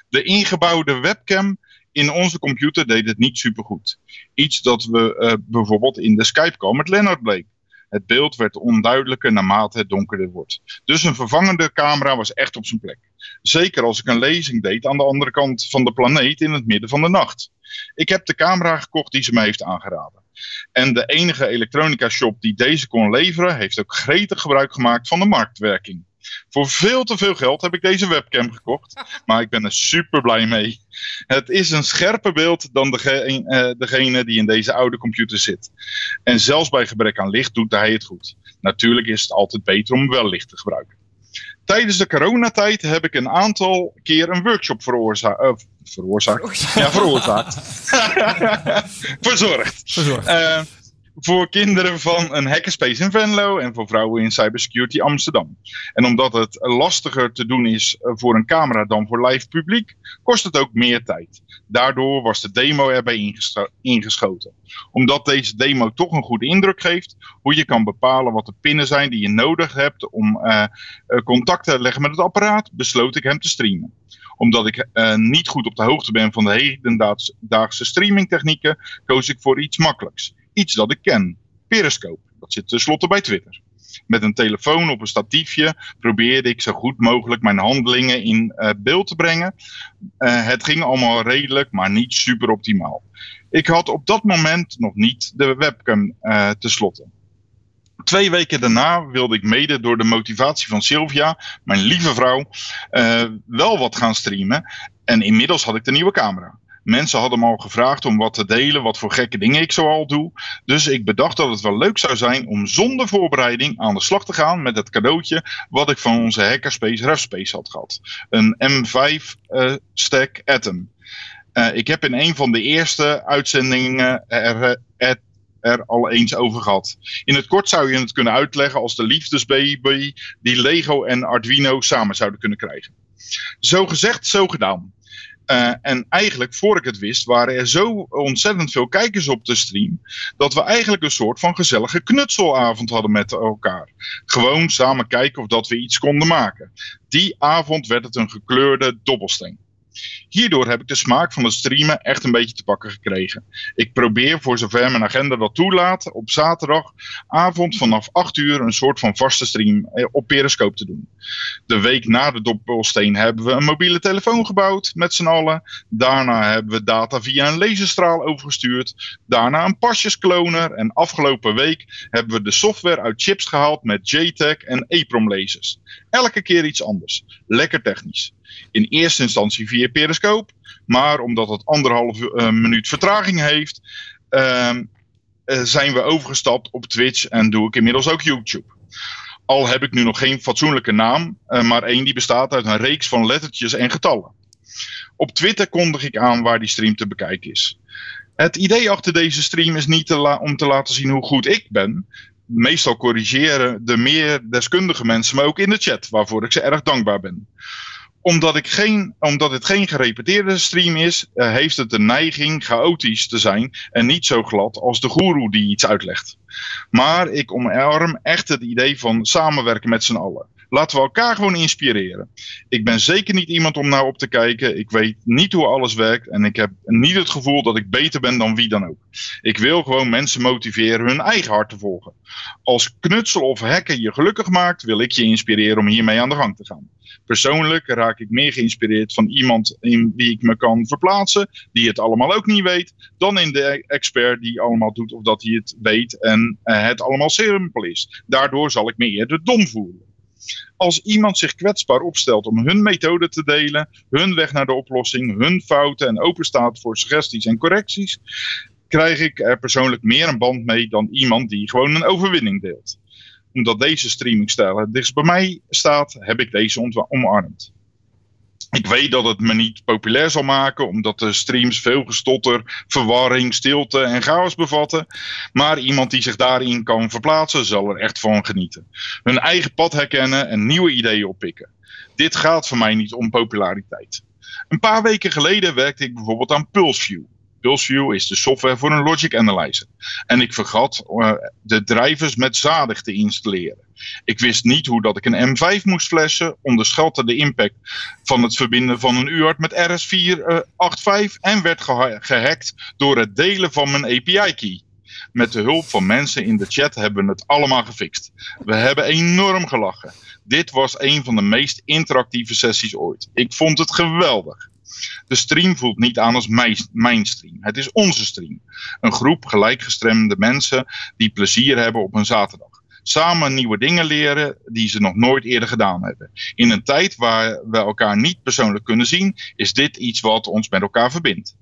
De ingebouwde webcam in onze computer deed het niet supergoed. Iets dat we eh, bijvoorbeeld in de Skype-call met Lennart bleek. Het beeld werd onduidelijker naarmate het donkerder wordt. Dus een vervangende camera was echt op zijn plek. Zeker als ik een lezing deed aan de andere kant van de planeet in het midden van de nacht. Ik heb de camera gekocht die ze me heeft aangeraden. En de enige elektronica shop die deze kon leveren, heeft ook gretig gebruik gemaakt van de marktwerking. Voor veel te veel geld heb ik deze webcam gekocht, maar ik ben er super blij mee. Het is een scherper beeld dan dege- eh, degene die in deze oude computer zit. En zelfs bij gebrek aan licht doet hij het goed. Natuurlijk is het altijd beter om wel licht te gebruiken. Tijdens de coronatijd heb ik een aantal keer een workshop eh, veroorzaakt. Ja, veroorzaakt. Verzorgd. Verzorgd. Eh, voor kinderen van een hackerspace in Venlo en voor vrouwen in Cybersecurity Amsterdam. En omdat het lastiger te doen is eh, voor een camera dan voor live publiek, kost het ook meer tijd. Daardoor was de demo erbij ingescho- ingeschoten. Omdat deze demo toch een goede indruk geeft, hoe je kan bepalen wat de pinnen zijn die je nodig hebt om eh, contact te leggen met het apparaat, besloot ik hem te streamen omdat ik niet goed op de hoogte ben van de hedendaagse streamingtechnieken, koos ik voor iets makkelijks. Iets dat ik ken. Periscope. Dat zit tenslotte bij Twitter. Met een telefoon op een statiefje probeerde ik zo goed mogelijk mijn handelingen in eh, beeld te brengen. Eh, het ging allemaal redelijk, maar niet super optimaal. Ik had op dat moment nog niet de webcam eh tenslotte. Twee weken daarna wilde ik mede door de motivatie van Sylvia, mijn lieve vrouw, wel wat gaan streamen. En inmiddels had ik de nieuwe camera. Mensen hadden me al gevraagd om wat te delen, wat voor gekke dingen ik zoal doe. Dus ik bedacht dat het wel leuk zou zijn om zonder voorbereiding aan de slag te gaan met het cadeautje wat ik van onze hackerspace RefSpace had gehad. Een M5 eh, stack Atom. Eh, ik heb in een van de eerste uitzendingen er, er, er al eens over gehad. In het kort zou je het kunnen uitleggen als de liefdesbaby die Lego en Arduino samen zouden kunnen krijgen. Zo gezegd, zo gedaan. Uh, en eigenlijk, voor ik het wist, waren er zo ontzettend veel kijkers op de stream. dat we eigenlijk een soort van gezellige knutselavond hadden met elkaar. Gewoon samen kijken of dat we iets konden maken. Die avond werd het een gekleurde dobbelsteen. Hierdoor heb ik de smaak van het streamen echt een beetje te pakken gekregen. Ik probeer voor zover mijn agenda dat toelaat op zaterdagavond vanaf 8 uur een soort van vaste stream eh, op Periscope te doen. De week na de dobbelsteen hebben we een mobiele telefoon gebouwd met z'n allen. Daarna hebben we data via een laserstraal overgestuurd. Daarna een pasjeskloner en afgelopen week hebben we de software uit chips gehaald met JTAG en EEPROM lasers. Elke keer iets anders. Lekker technisch. In eerste instantie via Periscope, maar omdat het anderhalf uh, minuut vertraging heeft, uh, uh, zijn we overgestapt op Twitch en doe ik inmiddels ook YouTube. Al heb ik nu nog geen fatsoenlijke naam, uh, maar één die bestaat uit een reeks van lettertjes en getallen. Op Twitter kondig ik aan waar die stream te bekijken is. Het idee achter deze stream is niet om te laten zien hoe goed ik ben. Meestal corrigeren de meer deskundige mensen me ook in de chat, waarvoor ik ze erg dankbaar ben omdat, ik geen, omdat het geen gerepeteerde stream is, uh, heeft het de neiging chaotisch te zijn en niet zo glad als de goeroe die iets uitlegt. Maar ik omarm echt het idee van samenwerken met z'n allen. Laten we elkaar gewoon inspireren. Ik ben zeker niet iemand om naar op te kijken. Ik weet niet hoe alles werkt en ik heb niet het gevoel dat ik beter ben dan wie dan ook. Ik wil gewoon mensen motiveren hun eigen hart te volgen. Als knutsel of hacker je gelukkig maakt, wil ik je inspireren om hiermee aan de gang te gaan. Persoonlijk raak ik meer geïnspireerd van iemand in wie ik me kan verplaatsen, die het allemaal ook niet weet, dan in de expert die allemaal doet of dat hij het weet en uh, het allemaal simpel is. Daardoor zal ik me eerder dom voelen. Als iemand zich kwetsbaar opstelt om hun methode te delen, hun weg naar de oplossing, hun fouten en openstaat voor suggesties en correcties, krijg ik er persoonlijk meer een band mee dan iemand die gewoon een overwinning deelt omdat deze streamingstijl het dichtst bij mij staat, heb ik deze omarmd. Ik weet dat het me niet populair zal maken, omdat de streams veel gestotter, verwarring, stilte en chaos bevatten. Maar iemand die zich daarin kan verplaatsen, zal er echt van genieten. Hun eigen pad herkennen en nieuwe ideeën oppikken. Dit gaat voor mij niet om populariteit. Een paar weken geleden werkte ik bijvoorbeeld aan PulseView. PulseView is de software voor een logic analyzer. En ik vergat eh, de drivers met zadig te installeren. Ik wist niet hoe dat ik een M5 moest flessen, onderschatte de impact van het verbinden van een UART met RS485 eh, en werd gehackt door het delen van mijn API-key. Met de hulp van mensen in de chat hebben we het allemaal gefixt. We hebben enorm gelachen dit was een van de meest interactieve sessies ooit. Ik vond het geweldig. De stream voelt niet aan als mijn stream. Het is onze stream. Een groep gelijkgestremde mensen die plezier hebben op een zaterdag. Samen nieuwe dingen leren die ze nog nooit eerder gedaan hebben. In een tijd waar we elkaar niet persoonlijk kunnen zien, is dit iets wat ons met elkaar verbindt.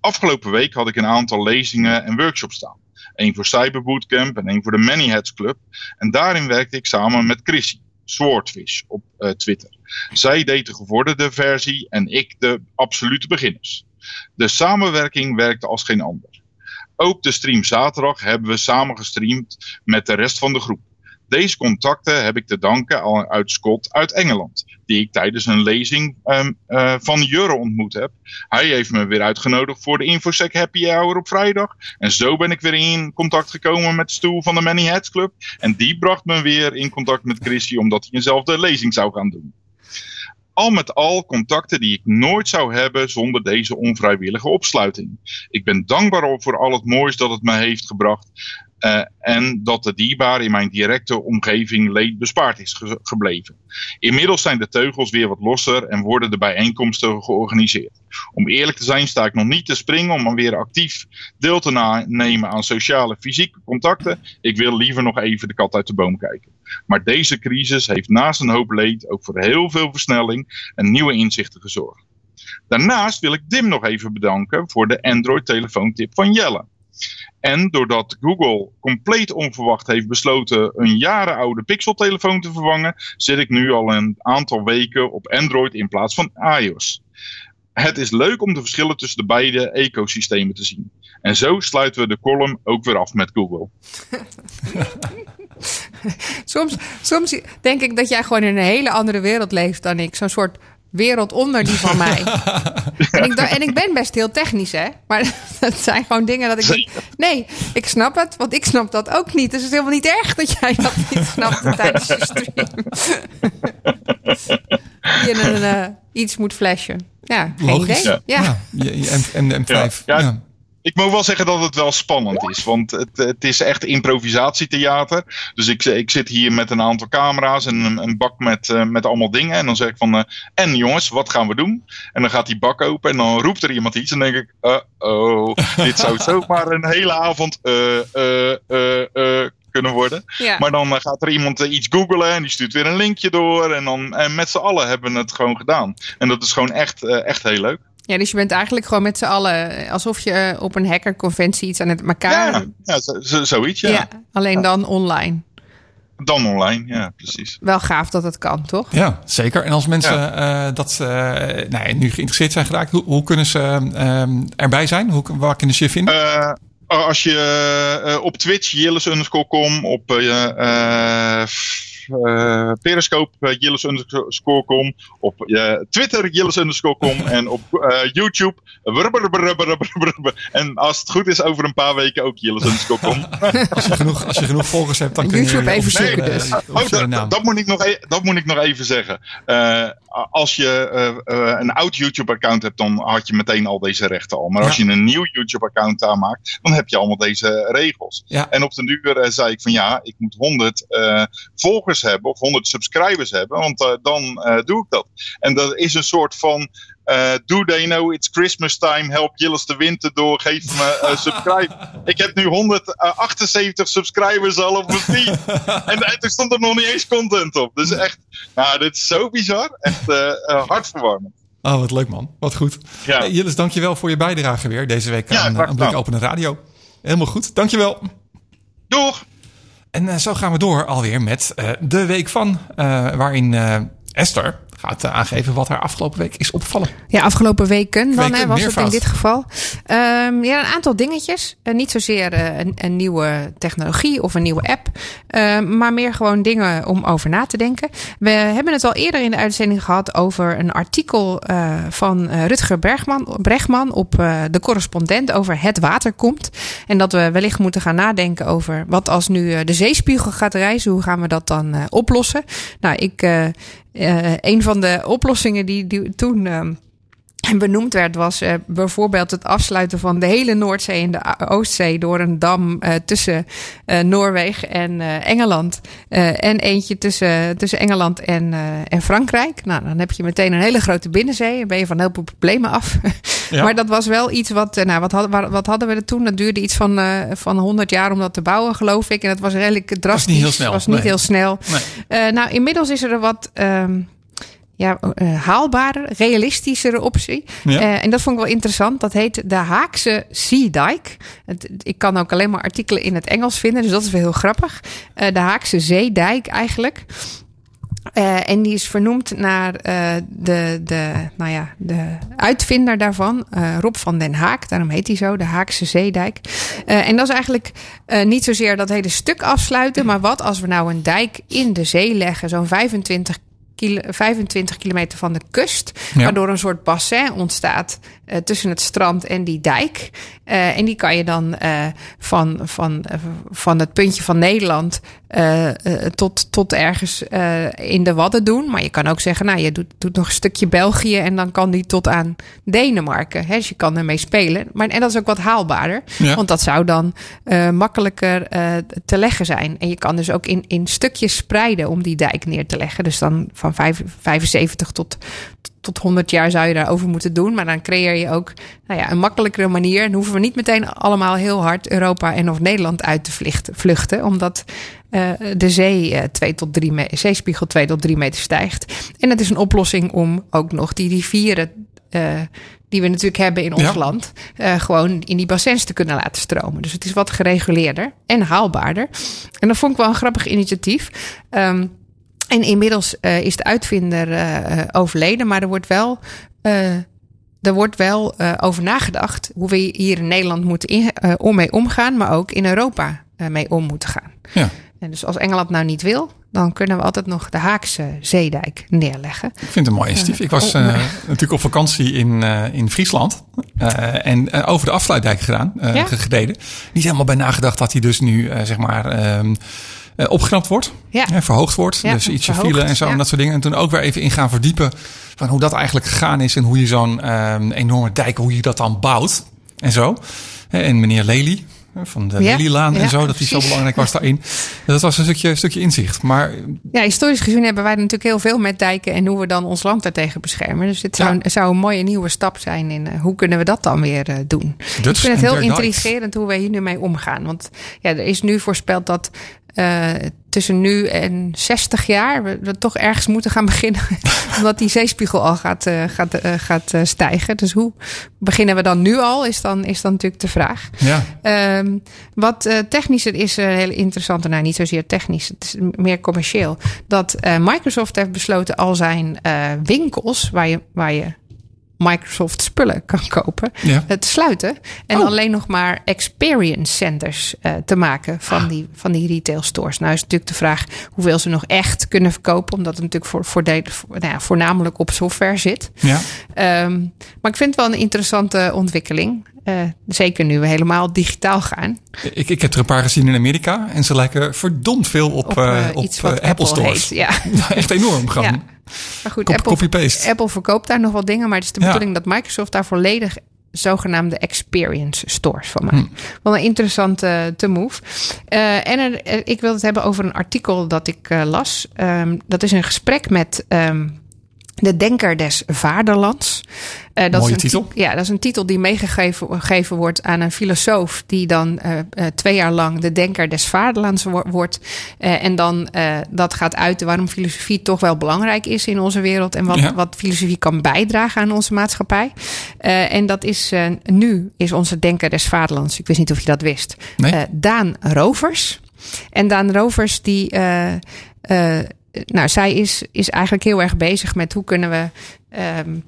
Afgelopen week had ik een aantal lezingen en workshops staan. Eén voor Cyberbootcamp en één voor de Many Heads Club. En daarin werkte ik samen met Chrissy. Swordfish op eh, Twitter. Zij deed de gevorderde versie en ik de absolute beginners. De samenwerking werkte als geen ander. Ook de stream zaterdag hebben we samen gestreamd met de rest van de groep. Deze contacten heb ik te danken uit Scott uit Engeland, die ik tijdens een lezing ehm, eh, van Jurre ontmoet heb. Hij heeft me weer uitgenodigd voor de InfoSec Happy Hour op vrijdag. En zo ben ik weer in contact gekomen met Stoel van de Many Hats Club. En die bracht me weer in contact met Chrissy, omdat hij eenzelfde lezing zou gaan doen al met al contacten die ik nooit zou hebben zonder deze onvrijwillige opsluiting. Ik ben dankbaar voor al het moois dat het me heeft gebracht. Eh, en dat de diebare in mijn directe omgeving leed bespaard is gebleven. Inmiddels zijn de teugels weer wat losser en worden de bijeenkomsten georganiseerd. Om eerlijk te zijn sta ik nog niet te springen om weer actief deel te nemen aan sociale fysieke contacten. Ik wil liever nog even de kat uit de boom kijken. Maar deze crisis heeft naast een hoop leed ook voor heel veel versnelling en nieuwe inzichten gezorgd. Daarnaast wil ik Dim nog even bedanken voor de Android-telefoontip van Jelle. En doordat Google compleet onverwacht heeft besloten een jaren oude Pixel-telefoon te vervangen, zit ik nu al een aantal weken op Android in plaats van iOS. Het is leuk om de verschillen tussen de beide ecosystemen te zien. En zo sluiten we de column ook weer af met Google. soms, soms denk ik dat jij gewoon in een hele andere wereld leeft dan ik. Zo'n soort wereld onder die van mij. en, ik, en, ik, ben best heel technisch, hè. Maar dat zijn gewoon dingen dat ik. Nee, ik snap het, want ik snap dat ook niet. Dus het is helemaal niet erg dat jij dat niet snapt tijdens je stream. je een, eh, iets moet flashen. Ja, geen idee. Ja. ja. M5. Ja. Ik moet wel zeggen dat het wel spannend is. Want het, het is echt improvisatietheater. Dus ik, ik zit hier met een aantal camera's en een, een bak met, eh, met allemaal dingen. En dan zeg ik van, eh, en jongens, wat gaan we doen? En dan gaat die bak open en dan roept er iemand iets. En dan denk ik, oh dit zou zomaar een hele avond eh, kunnen worden. Maar dan gaat er iemand iets googelen en die stuurt weer een linkje door. En, dan, en met z'n allen hebben we het gewoon gedaan. En dat is gewoon echt, echt heel leuk. Ja, dus je bent eigenlijk gewoon met z'n allen eh, alsof je eh, op een hackerconventie iets aan het elkaar. Ja, ja zoiets. Ja. alleen dan online. Dan online, ja, precies. Wel gaaf dat het kan, toch? Ja, zeker. En als mensen eh, dat nou, nu geïnteresseerd zijn geraakt, hoe, hoe kunnen ze ehm, erbij zijn? Hoe, waar kunnen ze je vinden? Als je op Twitch, jillis underscore com, op uh, Periscope, eh, Jillis underscore com. Op eh, Twitter, Jillis underscore com. en op YouTube, En als het goed is, over een paar weken ook Jillis underscore com. als, je genoeg, als je genoeg volgers hebt, dan kun je... YouTube even zoeken dus. Oh, dat, moet ik nog e- dat moet ik nog even zeggen. als je een oud YouTube-account hebt, dan had je meteen al deze rechten al. Maar als je een nieuw YouTube-account aanmaakt, dan heb je allemaal deze regels. En op den duur zei ik van ja, ik moet 100 volgers volgers hebben of 100 subscribers hebben, want eh, dan eh, doe ik dat. En dat is een soort van. eh do they know it's Christmas time? Help Jillis de winter door. Geef me eh, subscribe. Ik heb nu 178 subscribers al op mijn feed. en, en er stond er nog niet eens content op. Dus echt, nou, dit is zo bizar. Echt eh, hartverwarmend. Oh, wat leuk man. Wat goed. Ja. Hey, Jillis, dankjewel voor je bijdrage weer deze week Ja, aan, aan Blik gedaan. Opene Radio. Helemaal goed. Dankjewel. Doeg! En eh, zo gaan we door alweer met eh, de week van, eh, waarin Esther gaat eh, aangeven wat haar afgelopen week is opgevallen. Ja, afgelopen weken dan Weken, hè, was meervoud. het in dit geval. Ehm, ja, een aantal dingetjes. Eh, niet zozeer eh, een, een nieuwe technologie of een nieuwe app. Ehm, maar meer gewoon dingen om over na te denken. We hebben het al eerder in de uitzending gehad over een artikel van Rutger Bergman, Bregman op de correspondent over het water komt. En dat we wellicht moeten gaan nadenken over wat als nu de zeespiegel gaat rijzen. Hoe gaan we dat dan oplossen? Nou, ik, een van de oplossingen die, die toen. Ehm, en benoemd werd, was uh, bijvoorbeeld het afsluiten van de hele Noordzee en de Oostzee door een dam uh, tussen uh, Noorwegen en Engeland. en eentje tussen, tussen Engeland en, en Frankrijk. Nou, dan heb je meteen een hele grote binnenzee. Dan ben je van heel veel problemen af. Ja. maar dat was wel iets wat, nou, wat, hadden, wat hadden we er toen? Dat duurde iets van, van 100 jaar om dat te bouwen, geloof ik. En dat was redelijk drastisch. Was niet heel snel. Was niet nee. heel snel. Nee. nou, inmiddels is er wat. Um, ja, uh, haalbare, realistischere optie. Ja. Uh, en dat vond ik wel interessant. Dat heet de Haakse Sea Dike. Het, ik kan ook alleen maar artikelen in het Engels vinden, dus dat is wel heel grappig. Uh, de Haakse Zeedijk eigenlijk. Uh, en die is vernoemd naar uh, de, de, nou ja, de uitvinder daarvan, uh, Rob van den Haak. Daarom heet hij zo, de Haakse Zeedijk. en dat is eigenlijk niet zozeer dat hele stuk afsluiten, maar wat als we nou een dijk in de zee leggen, zo'n 25 kilo, 25 kilometer van de kust. Ja. Waardoor een soort bassin ontstaat uh, tussen het strand en die dijk. Uh, en die kan je dan uh, van, van, van het puntje van Nederland tot, tot ergens in de Wadden doen. Maar je kan ook zeggen, nou je doet, doet nog een stukje België en dan kan die tot aan Denemarken. Hè? Dus je kan ermee spelen. Maar, en dat is ook wat haalbaarder. Ja. Want dat zou dan makkelijker te leggen zijn. En je kan dus ook in, in stukjes spreiden om die dijk neer te leggen. Dus dan van 75 tot, tot 100 jaar zou je daarover moeten doen. Maar dan creëer je ook nou ja, een makkelijkere manier. En hoeven we niet meteen allemaal heel hard Europa en of Nederland uit te vluchten. vluchten omdat uh, de zee, uh, twee tot drie zeespiegel 2 tot 3 meter stijgt. En het is een oplossing om ook nog die rivieren. Uh, die we natuurlijk hebben in ons Ja. land, uh, gewoon in die bassins te kunnen laten stromen. Dus het is wat gereguleerder en haalbaarder. En dat vond ik wel een grappig initiatief. Um, en inmiddels uh, is de uitvinder uh, overleden, maar er wordt wel, uh, er wordt wel over nagedacht hoe we hier in Nederland moeten in, om mee omgaan, maar ook in Europa mee om moeten gaan. Ja. En dus als Engeland nou niet wil, dan kunnen we altijd nog de Haakse zeedijk neerleggen. Ik vind het een mooi initiatief. Ik was uh, natuurlijk op vakantie in, uh, in Friesland. Uh, en over de afsluitdijk gedaan, Ja. gereden. Niet helemaal bij nagedacht dat hij dus nu, zeg maar... Um, uh, opgeknapt wordt, Ja. hè, verhoogd wordt. Ja, dus ietsje verhoogd, file en zo en dat soort dingen. En toen ook weer even in gaan verdiepen van hoe dat eigenlijk gegaan is en hoe je zo'n um, enorme dijk, hoe je dat dan bouwt en zo. En meneer Lely van de Ja, Lelylaan en ja, zo, dat hij zo belangrijk was daarin. Dat was een stukje, stukje inzicht. Maar Ja, historisch gezien hebben wij natuurlijk heel veel met dijken en hoe we dan ons land daartegen beschermen. Dus dit zou, Ja. zou een mooie nieuwe stap zijn in uh, hoe kunnen we dat dan weer uh, doen. Dutch Ik vind het heel intrigerend hoe we hier nu mee omgaan. Want ja, er is nu voorspeld dat uh, tussen nu en 60 jaar we, we toch ergens moeten gaan beginnen. omdat die zeespiegel al gaat, uh, gaat, uh, gaat stijgen. Dus hoe beginnen we dan nu al, is dan, is dan natuurlijk de vraag. ja, Um, wat technischer is heel interessant. Nou, niet zozeer technisch, het is meer commercieel. Dat Microsoft heeft besloten al zijn winkels, waar je, waar je Microsoft spullen kan kopen, Ja. te sluiten. En Oh. alleen nog maar experience centers uh, te maken van, Ah. die, van die retail stores. Nou is natuurlijk de vraag hoeveel ze nog echt kunnen verkopen. Omdat het natuurlijk voor, voor de, voor, nou ja, voornamelijk op software zit. ja. Um, maar ik vind het wel een interessante ontwikkeling. Uh, zeker nu we helemaal digitaal gaan. Ik, ik heb er een paar gezien in Amerika en ze lijken verdomd veel op, Op, uh, uh, op Apple, Apple stores. heet, ja. Echt enorm. Maar goed, Apple, verkoopt daar nog wel dingen. Maar het is de bedoeling dat Microsoft daar volledig zogenaamde experience stores van maakt. Hm. Wel een interessante te move. Uh, en er- ik wil het hebben over een artikel dat ik uh, las. Um, dat is een gesprek met um, de Denker des Vaderlands. Uh, dat Mooie is een titel. ti- Ja, dat is een titel die meegegeven gegeven wordt aan een filosoof... die dan uh, uh, twee jaar lang de Denker des Vaderlands wo- wordt. En dan dat gaat uiten waarom filosofie toch wel belangrijk is in onze wereld... en wat, Ja. wat filosofie kan bijdragen aan onze maatschappij. En dat is nu is onze Denker des Vaderlands. Ik wist niet of je dat wist. Nee. Daan Rovers. En Daan Rovers die... Uh, nou, zij is, is eigenlijk heel erg bezig met hoe kunnen we. Um,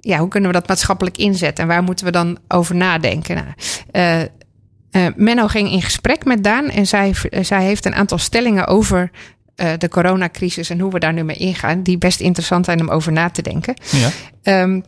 ja, hoe kunnen we dat maatschappelijk inzetten en waar moeten we dan over nadenken? Nou, uh, uh, Menno ging in gesprek met Daan en zij, zij heeft een aantal stellingen over uh, de coronacrisis en hoe we daar nu mee ingaan, die best interessant zijn om over na te denken. Ja. Um,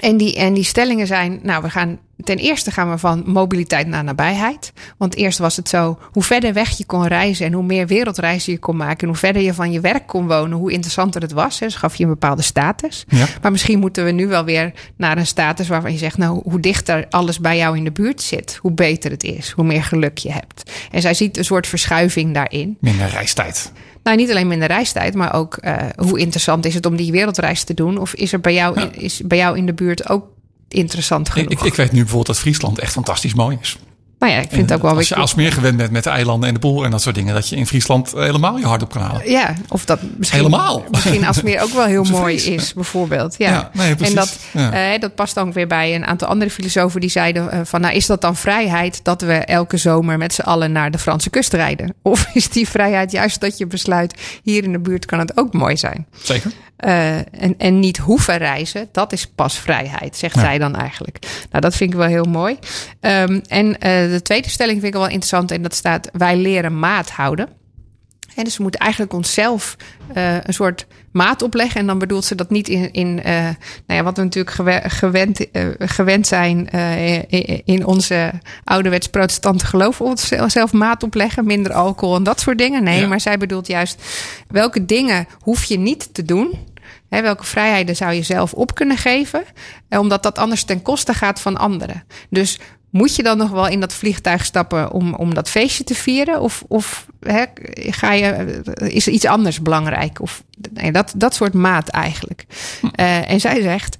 en, die, en die stellingen zijn, nou, we gaan ten eerste gaan we van mobiliteit naar nabijheid. Want eerst was het zo, hoe verder weg je kon reizen en hoe meer wereldreizen je kon maken en hoe verder je van je werk kon wonen, hoe interessanter het was. Hè. Dus gaf je een bepaalde status. Ja. Maar misschien moeten we nu wel weer naar een status waarvan je zegt, nou, hoe dichter alles bij jou in de buurt zit, hoe beter het is, hoe meer geluk je hebt. En zij ziet een soort verschuiving daarin. Minder reistijd. Nou, niet alleen minder reistijd, maar ook uh, hoe interessant is het om die wereldreis te doen? Of is er bij jou, ja. is bij jou in de buurt ook interessant genoeg? Ik, ik weet nu bijvoorbeeld dat Friesland echt fantastisch mooi is. Nou ja, ik vind het ook wel... Als je als meer gewend bent met de eilanden en de pool en dat soort dingen... dat je in Friesland helemaal je hart op kan halen. Ja, of dat misschien... Helemaal. Misschien Asmeer ook wel heel mooi is, bijvoorbeeld. Ja, ja nee, precies. En dat, ja. uh, dat past ook weer bij een aantal andere filosofen die zeiden uh, van... nou, is dat dan vrijheid dat we elke zomer met z'n allen naar de Franse kust rijden? Of is die vrijheid juist dat je besluit... hier in de buurt kan het ook mooi zijn? Zeker. Uh, en, en niet hoeven reizen, dat is pas vrijheid, zegt Ja. zij dan eigenlijk. Nou, dat vind ik wel heel mooi. Um, en de tweede stelling vind ik wel interessant. En dat staat: wij leren maat houden. En dus we moeten eigenlijk onszelf uh, een soort maat opleggen. En dan bedoelt ze dat niet in, in uh, nou ja, wat we natuurlijk gewe gewend, uh, gewend zijn in, in onze ouderwets protestante geloof. Onszelf maat opleggen, minder alcohol en dat soort dingen. Nee, Ja. maar zij bedoelt juist welke dingen hoef je niet te doen. Hè, welke vrijheden zou je zelf op kunnen geven? Omdat dat anders ten koste gaat van anderen. Dus moet je dan nog wel in dat vliegtuig stappen om, om dat feestje te vieren? Of, of hè, ga je, is er iets anders belangrijk? Of, nee, dat, dat soort maat eigenlijk. Uh, en zij zegt.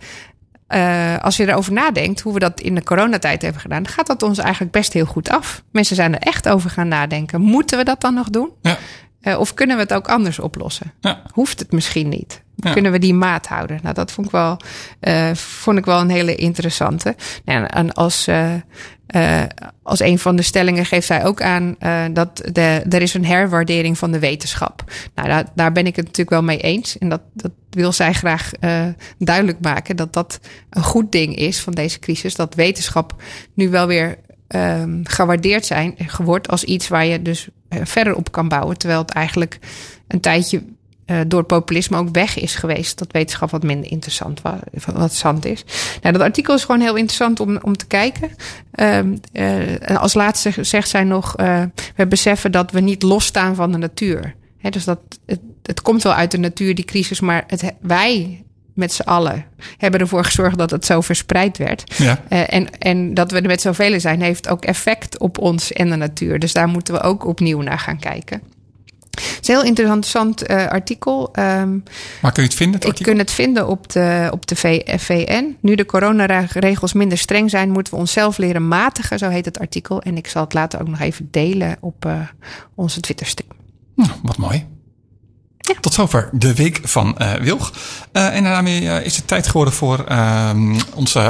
Uh, als je erover nadenkt, hoe we dat in de coronatijd hebben gedaan, gaat dat ons eigenlijk best heel goed af. Mensen zijn er echt over gaan nadenken. Moeten we dat dan nog doen? Ja. Uh, of kunnen we het ook anders oplossen? Ja. Hoeft het misschien niet? Ja. Kunnen we die maat houden? Nou, dat vond ik wel, uh, vond ik wel een hele interessante. Nou, en als, uh, uh, als een van de stellingen geeft zij ook aan dat de, er is een herwaardering van de wetenschap. Nou, daar, daar ben ik het natuurlijk wel mee eens. En dat, dat wil zij graag duidelijk maken. Dat dat een goed ding is van deze crisis. Dat wetenschap nu wel weer um, gewaardeerd zijn, wordt als iets waar je dus verder op kan bouwen. Terwijl het eigenlijk een tijdje uh, door populisme ook weg is geweest. Dat wetenschap wat minder interessant, wat, interessant is. Nou, dat artikel is gewoon heel interessant om, om te kijken. Um, uh, als laatste zegt zij nog: we beseffen dat we niet losstaan van de natuur. Dus dat, het, het komt wel uit de natuur, die crisis, maar het, wij met z'n allen hebben ervoor gezorgd dat het zo verspreid werd. Ja. Uh, en, en dat we er met zoveel zijn, heeft ook effect op ons en de natuur. Dus daar moeten we ook opnieuw naar gaan kijken. Het is een heel interessant uh, artikel. Um, Waar kun je het vinden? Het ik kun het vinden op de, op de VN. Nu de coronaregels minder streng zijn, moeten we onszelf leren matigen. Zo heet het artikel. En ik zal het later ook nog even delen op uh, onze Twitterstream. Nou, wat mooi. Ja. Tot zover de week van uh, Wilg. Uh, en daarmee uh, is het tijd geworden voor ehm, onze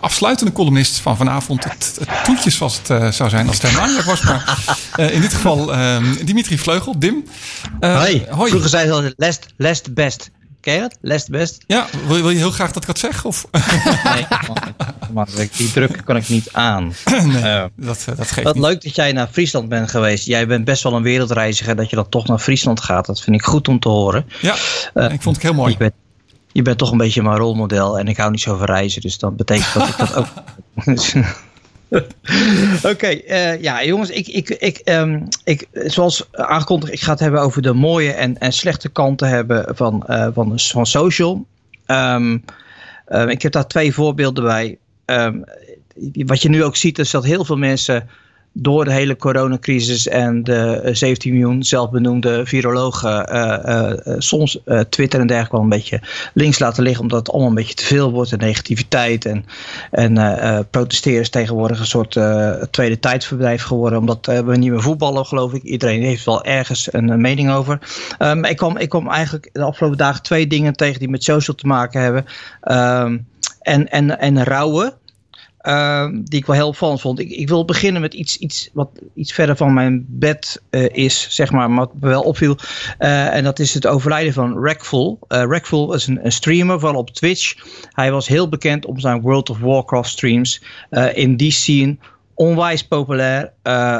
afsluitende columnist van vanavond. Het, het toetje zoals het zou zijn als het helemaal niet was. Maar in dit geval ehm, Dimitri Vleugel, Dim. hoi. hoi. Vroeger zei ze al last, last best. Ken je dat? Last best? Ja, wil, wil je heel graag dat ik dat zeg? Of? nee, maar die druk kan ik niet aan. nee, uh, dat, dat geeft Wat niet. leuk dat jij naar Friesland bent geweest. Jij bent best wel een wereldreiziger dat je dan toch naar Friesland gaat. Dat vind ik goed om te horen. Ja, uh, ik vond het heel mooi. Je bent, je bent toch een beetje mijn rolmodel en ik hou niet zo van reizen. Dus dat betekent dat ik dat ook... Oké, uh, ja jongens, ik, ik, ik, um, ik, zoals aangekondigd, ik ga het hebben over de mooie en, en slechte kanten hebben van, uh, van, van social. Um, uh, ik heb daar twee voorbeelden bij. Wat je nu ook ziet is dat heel veel mensen door de hele coronacrisis en de 17 miljoen zelfbenoemde virologen uh, uh, soms uh, Twitter en dergelijke wel een beetje links laten liggen, omdat het allemaal een beetje te veel wordt en negativiteit en, en protesteren is tegenwoordig een soort tweede tijdsverblijf geworden, omdat we niet meer voetballen, geloof ik. Iedereen heeft wel ergens een, mening over. Um, ik, kwam, ik kwam eigenlijk de afgelopen dagen twee dingen tegen die met social te maken hebben. Um, en, en, en rouwen. Uh, die ik wel heel opvallend vond. Ik, ik, wil beginnen met iets, iets wat iets verder van mijn bed uh, is, zeg maar, wat me wel opviel. Uh, en dat is het overlijden van Rackful. Rackful is een, een, streamer, vooral op Twitch. Hij was heel bekend om zijn World of Warcraft streams. in die scene onwijs populair,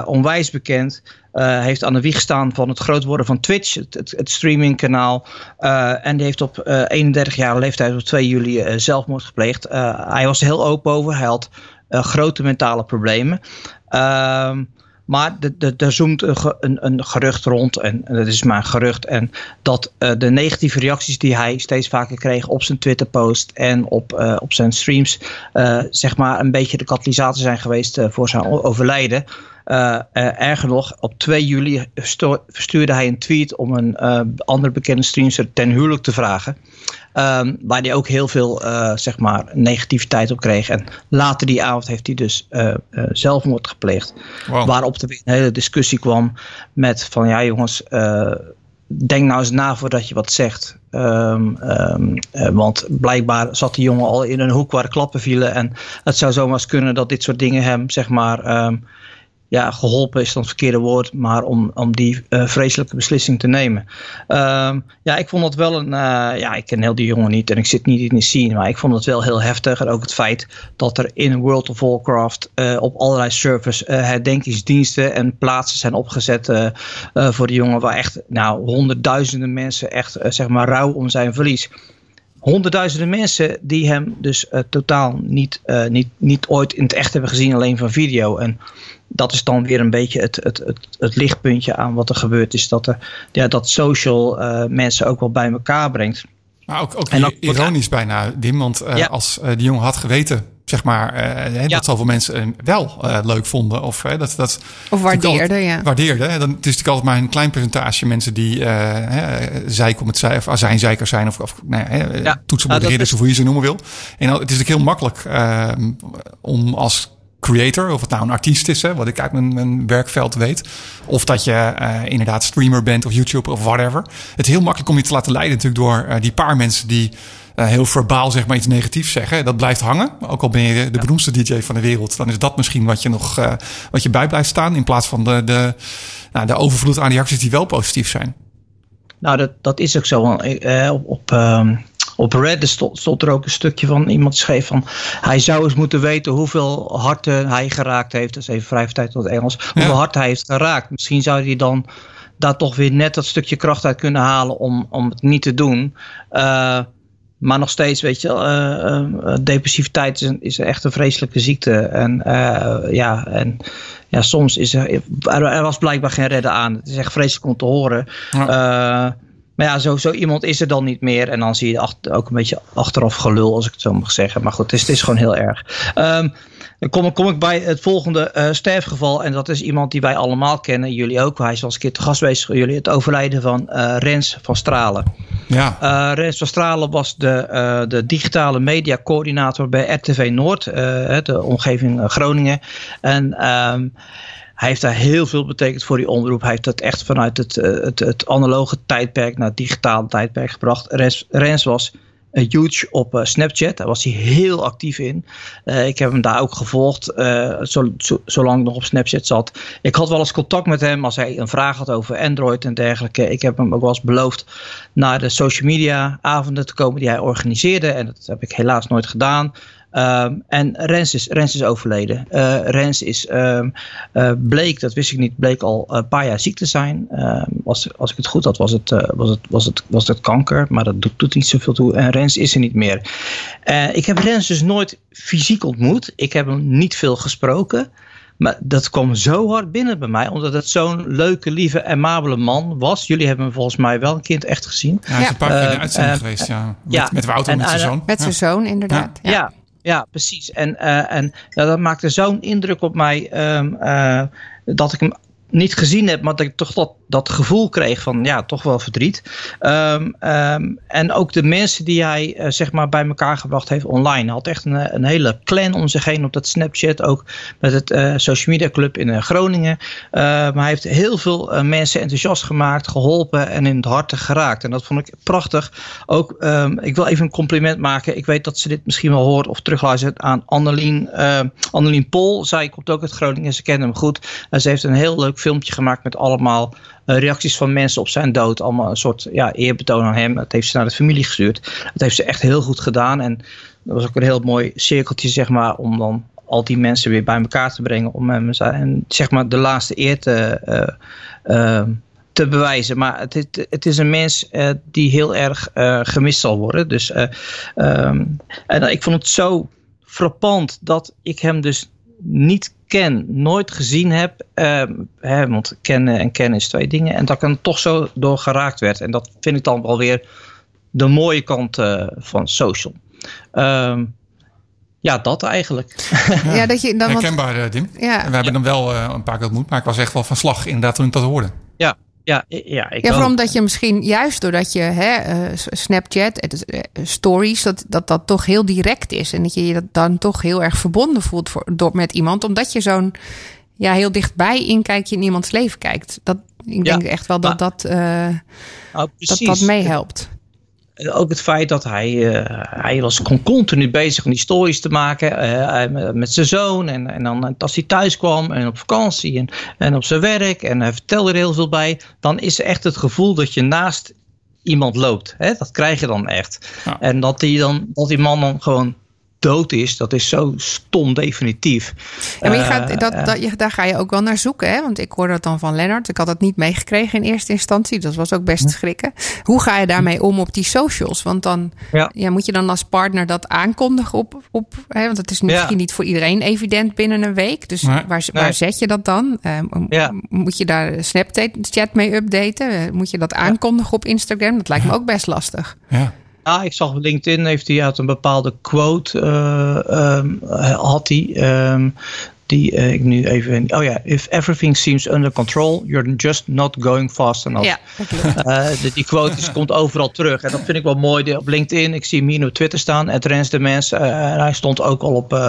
onwijs bekend. Uh, heeft aan de wieg gestaan van het groot worden van Twitch, het, het, streamingkanaal. Uh, en die heeft op uh, 31 jaar leeftijd, op 2 juli, zelfmoord gepleegd. hij was heel open over. Hij had grote mentale problemen. Ehm, maar er zoomt een, een, gerucht rond, en, dat is maar een gerucht, en dat de negatieve reacties die hij steeds vaker kreeg op zijn Twitter-post en op, op zijn streams, zeg maar een beetje de katalysator zijn geweest voor zijn overlijden. Uh, erger nog, op 2 juli verstuurde hij een tweet om een uh, andere bekende streamster ten huwelijk te vragen. Um, waar hij ook heel veel zeg maar negativiteit op kreeg. En later die avond heeft hij dus zelfmoord gepleegd. Waarop er weer een hele discussie kwam met van ja jongens, denk nou eens na voordat je wat zegt. Um, um, want blijkbaar zat die jongen al in een hoek waar klappen vielen. En het zou zomaar eens kunnen dat dit soort dingen hem zeg maar ja, geholpen is dan het verkeerde woord, maar om, om die uh, vreselijke beslissing te nemen. Um, ja, ik vond het wel een, uh, ja, ik ken heel die jongen niet en ik zit niet in de scene, maar ik vond het wel heel heftig. En ook het feit dat er in World of Warcraft uh, op allerlei servers herdenkingsdiensten en plaatsen zijn opgezet voor de jongen, waar echt nou, honderdduizenden mensen echt zeg maar rouw om zijn verlies honderdduizenden mensen die hem dus uh, totaal niet, uh, niet, niet ooit in het echt hebben gezien, alleen van video. En dat is dan weer een beetje het, het, het, het lichtpuntje aan wat er gebeurd is. Dat, er, ja, dat social uh, mensen ook wel bij elkaar brengt. Maar ook, ook en ironisch bijna, Dim. Want ja. als die jongen had geweten zeg maar, uh, ja. dat zoveel mensen wel uh, leuk vonden. Of, uh, dat, dat, of waardeerden, ja. Waardeerden. Dan, het is natuurlijk altijd maar een klein percentage mensen die zeik om het zijn, of azijnzeikers zijn, of, of nou, ja. toetsenbordridders, nou, of hoe je ze noemen wil. En het is natuurlijk heel makkelijk om als creator, of het nou een artiest is, hè, wat ik uit mijn, mijn werkveld weet. Of dat je uh, inderdaad streamer bent of YouTuber of whatever. Het is heel makkelijk om je te laten leiden natuurlijk door uh, die paar mensen die heel verbaal zeg maar iets negatiefs zeggen. Dat blijft hangen. Ook al ben je de beroemdste DJ van de wereld, dan is dat misschien wat je nog wat je bij blijft staan. In plaats van de, de, nou, de overvloed aan reacties die wel positief zijn. Nou, dat, dat is ook zo. op, op um op Reddit stond, stond, er ook een stukje van iemand schreef van hij zou eens moeten weten hoeveel harten hij geraakt heeft. Dat is even vrij tijd tot Engels. Hoeveel hart hij heeft geraakt. Misschien zou hij dan daar toch weer net dat stukje kracht uit kunnen halen om, om het niet te doen. Uh, maar nog steeds, weet je, uh, uh, depressiviteit is, een, is echt een vreselijke ziekte. En ja, en ja, soms is er, er, was blijkbaar geen redden aan. Het is echt vreselijk om te horen. Ja. Maar ja, zo, zo iemand is er dan niet meer. En dan zie je achter, ook een beetje achteraf gelul, als ik het zo mag zeggen. Maar goed, het is, het is gewoon heel erg. Um, dan kom, kom, ik bij het volgende uh, sterfgeval. En dat is iemand die wij allemaal kennen. Jullie ook. Hij is al eens een keer te gast geweest. Jullie het overlijden van uh, Rens van Stralen. Ja. Uh, Rens van Stralen was de, de digitale mediacoördinator bij RTV Noord. de omgeving Groningen. En... Um, hij heeft daar heel veel betekend voor die omroep. Hij heeft dat echt vanuit het, eh, het, het analoge tijdperk naar het digitale tijdperk gebracht. Rens, was huge op uh, Snapchat. Daar was hij heel actief in. Ik heb hem daar ook gevolgd, zo, zo, zolang ik nog op Snapchat zat. Ik had wel eens contact met hem als hij een vraag had over Android en dergelijke. Ik heb hem ook wel eens beloofd naar de social media avonden te komen die hij organiseerde. En dat heb ik helaas nooit gedaan. Um, en Rens is, Rens is overleden. Uh, Rens is, um, uh, bleek, dat wist ik niet, bleek al een paar jaar ziek te zijn. Uh, als, als ik het goed had, was het, eh, was het, was het, was het kanker, maar dat doet, doet niet zoveel toe. En Rens is er niet meer. Uh, ik heb Rens dus nooit fysiek ontmoet. Ik heb hem niet veel gesproken. Maar dat kwam zo hard binnen bij mij, omdat het zo'n leuke, lieve, amabele man was. Jullie hebben hem volgens mij wel een kind echt gezien. Ja, hij is een paar keer in de uitzending geweest, ja. Met, ja. met Wouter, en, met zijn zoon. Met zijn zoon, inderdaad. ja. Ja. Precies. En, uh, en ja, dat maakte zo'n indruk op mij um, uh, dat ik hem niet gezien heb, maar dat ik toch dat, dat gevoel kreeg van ja, toch wel verdriet. Um, um, en ook de mensen die hij uh, zeg maar bij elkaar gebracht heeft online. Hij had echt een, een hele clan om zich heen op dat Snapchat. Ook met het uh, social media club in uh, Groningen. maar hij heeft heel veel mensen enthousiast gemaakt, geholpen en in het hart geraakt. En dat vond ik prachtig. Ook, ik wil even een compliment maken. Ik weet dat ze dit misschien wel hoort of terugluistert aan Annelien, Annelien Pol. Zij komt ook uit Groningen, ze kennen hem goed. En ze heeft een heel leuk filmpje gemaakt met allemaal uh, reacties van mensen op zijn dood. Allemaal een soort ja, eerbetoon aan hem. Dat heeft ze naar de familie gestuurd. Dat heeft ze echt heel goed gedaan. En dat was ook een heel mooi cirkeltje, zeg maar, om dan al die mensen weer bij elkaar te brengen. Om hem en, zeg maar, de laatste eer te, uh, uh, te bewijzen. Maar het, het, het is een mens die heel erg gemist zal worden. Dus, um, en ik vond het zo frappant dat ik hem dus niet ken, nooit gezien heb. ehm, hè, want kennen en kennen is twee dingen. En dat ik er toch zo door geraakt werd. En dat vind ik dan wel weer de mooie kant eh, van social. Ehm, ja, dat eigenlijk. Ja, dat je dan Herkenbaar, eh, Dim. Ja. En we hebben hem wel eh, een paar keer ontmoet, maar ik was echt wel van slag inderdaad toen ik dat hoorde. ja, ja, ja, ik Ja, vooral omdat je misschien juist doordat je hè, eh, Snapchat, het is, eh, stories, dat, dat dat toch heel direct is. En dat je je dat dan toch heel erg verbonden voelt voor, door, met iemand. Omdat je zo'n ja, heel dichtbij inkijkje in iemands leven kijkt. Dat, ik Ja, denk echt wel dat maar- dat, eh, Nou, dat, dat meehelpt. Ook het feit dat hij, eh, hij was continu bezig om die stories te maken eh, met zijn zoon. En, en dan als hij thuis kwam en op vakantie en, en op zijn werk en hij vertelde er heel veel bij. Dan is er echt het gevoel dat je naast iemand loopt. Hè? Dat krijg je dan echt. Ja. En dat die, dan, dat die man dan gewoon dood is, dat is zo stom definitief. Ja, maar je Eh, gaat, dat, dat, je, daar ga je ook wel naar zoeken. Hè? Want ik hoorde dat dan van Lennart. Ik had dat niet meegekregen in eerste instantie. Dat was ook best schrikken. Hoe ga je daarmee om op die socials? Want dan Ja. ja, moet je dan als partner dat aankondigen op. op hè? Want het is misschien Ja. niet voor iedereen evident binnen een week. Dus Nee. waar, waar Nee. zet je dat dan? Eh, m- Ja. Moet je daar Snapchat mee updaten? Moet je dat aankondigen op Instagram? Dat lijkt me ook best lastig. Ja. Ja, ik zag LinkedIn heeft hij uit een bepaalde quote eh, ehm, had hij. ehm, die eh, ik nu even. Oh ja, if everything seems under control, you're just not going fast enough. Ja. Eh, de- die quote is, komt overal terug. En dat vind ik wel mooi. De- Op LinkedIn, ik zie hem hier op Twitter staan. Het Rens de Mens. eh, en hij stond ook al op, eh,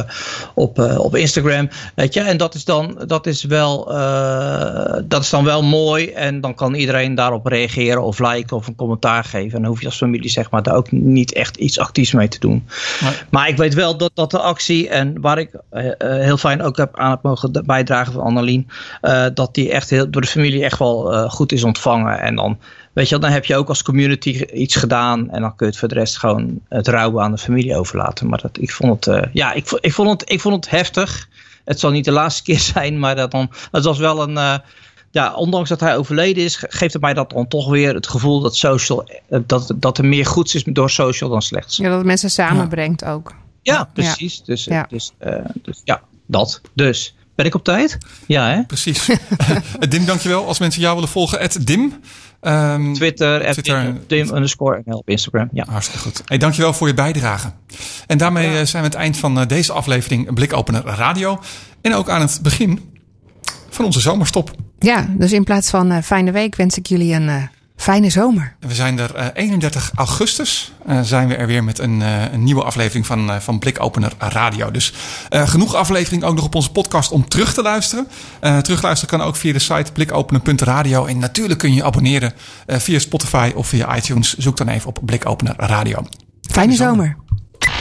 op, eh, op Instagram. Weet je, en dat is dan, dat is wel, eh, dat is dan wel mooi. En dan kan iedereen daarop reageren of liken of een commentaar geven. En dan hoef je als familie zeg maar, daar ook niet echt iets actiefs mee te doen. Nee. Maar ik weet wel dat, dat de actie, en waar ik heel fijn ook heb aan het mogen bijdragen van Annelien, eh, dat die echt heel, door de familie echt wel eh, goed is ontvangen. En dan, weet je, dan heb je ook als community iets gedaan en dan kun je het voor de rest gewoon het rouwen aan de familie overlaten. Maar dat, ik vond het, eh, ja, ik, ik, vond het, ik vond het heftig. Het zal niet de laatste keer zijn, maar dat dan, het was wel een. ja, ondanks dat hij overleden is, ge- geeft het mij dat dan toch weer het gevoel dat social, dat, dat er meer goeds is door social dan slechts. Ja, dat het mensen samenbrengt ook. Ja, precies. Dus, Ja. Dus, dus ja, dat. Dus, ben ik op tijd? Ja, hè? Precies. Dim, dankjewel. Als mensen jou willen volgen, at Dim. Ehm, Twitter, Twitter. Dim underscore NL op Instagram. Ja. Hartstikke goed. Hey, dankjewel voor je bijdrage. En daarmee eh, zijn we aan het eind van eh, deze aflevering Blikopener Radio. En ook aan het begin van onze zomerstop. Ja, dus in plaats van eh, fijne week wens ik jullie een eh, fijne zomer. We zijn er eh, 31 augustus. eh, zijn we er weer met een, eh, een nieuwe aflevering van, eh, van Blikopener Radio. Dus eh, genoeg aflevering ook nog op onze podcast om terug te luisteren. Eh, terugluisteren kan ook via de site blikopener.radio. En natuurlijk kun je je abonneren eh, via Spotify of via iTunes. Zoek dan even op Blikopener Radio. Fijne zomer.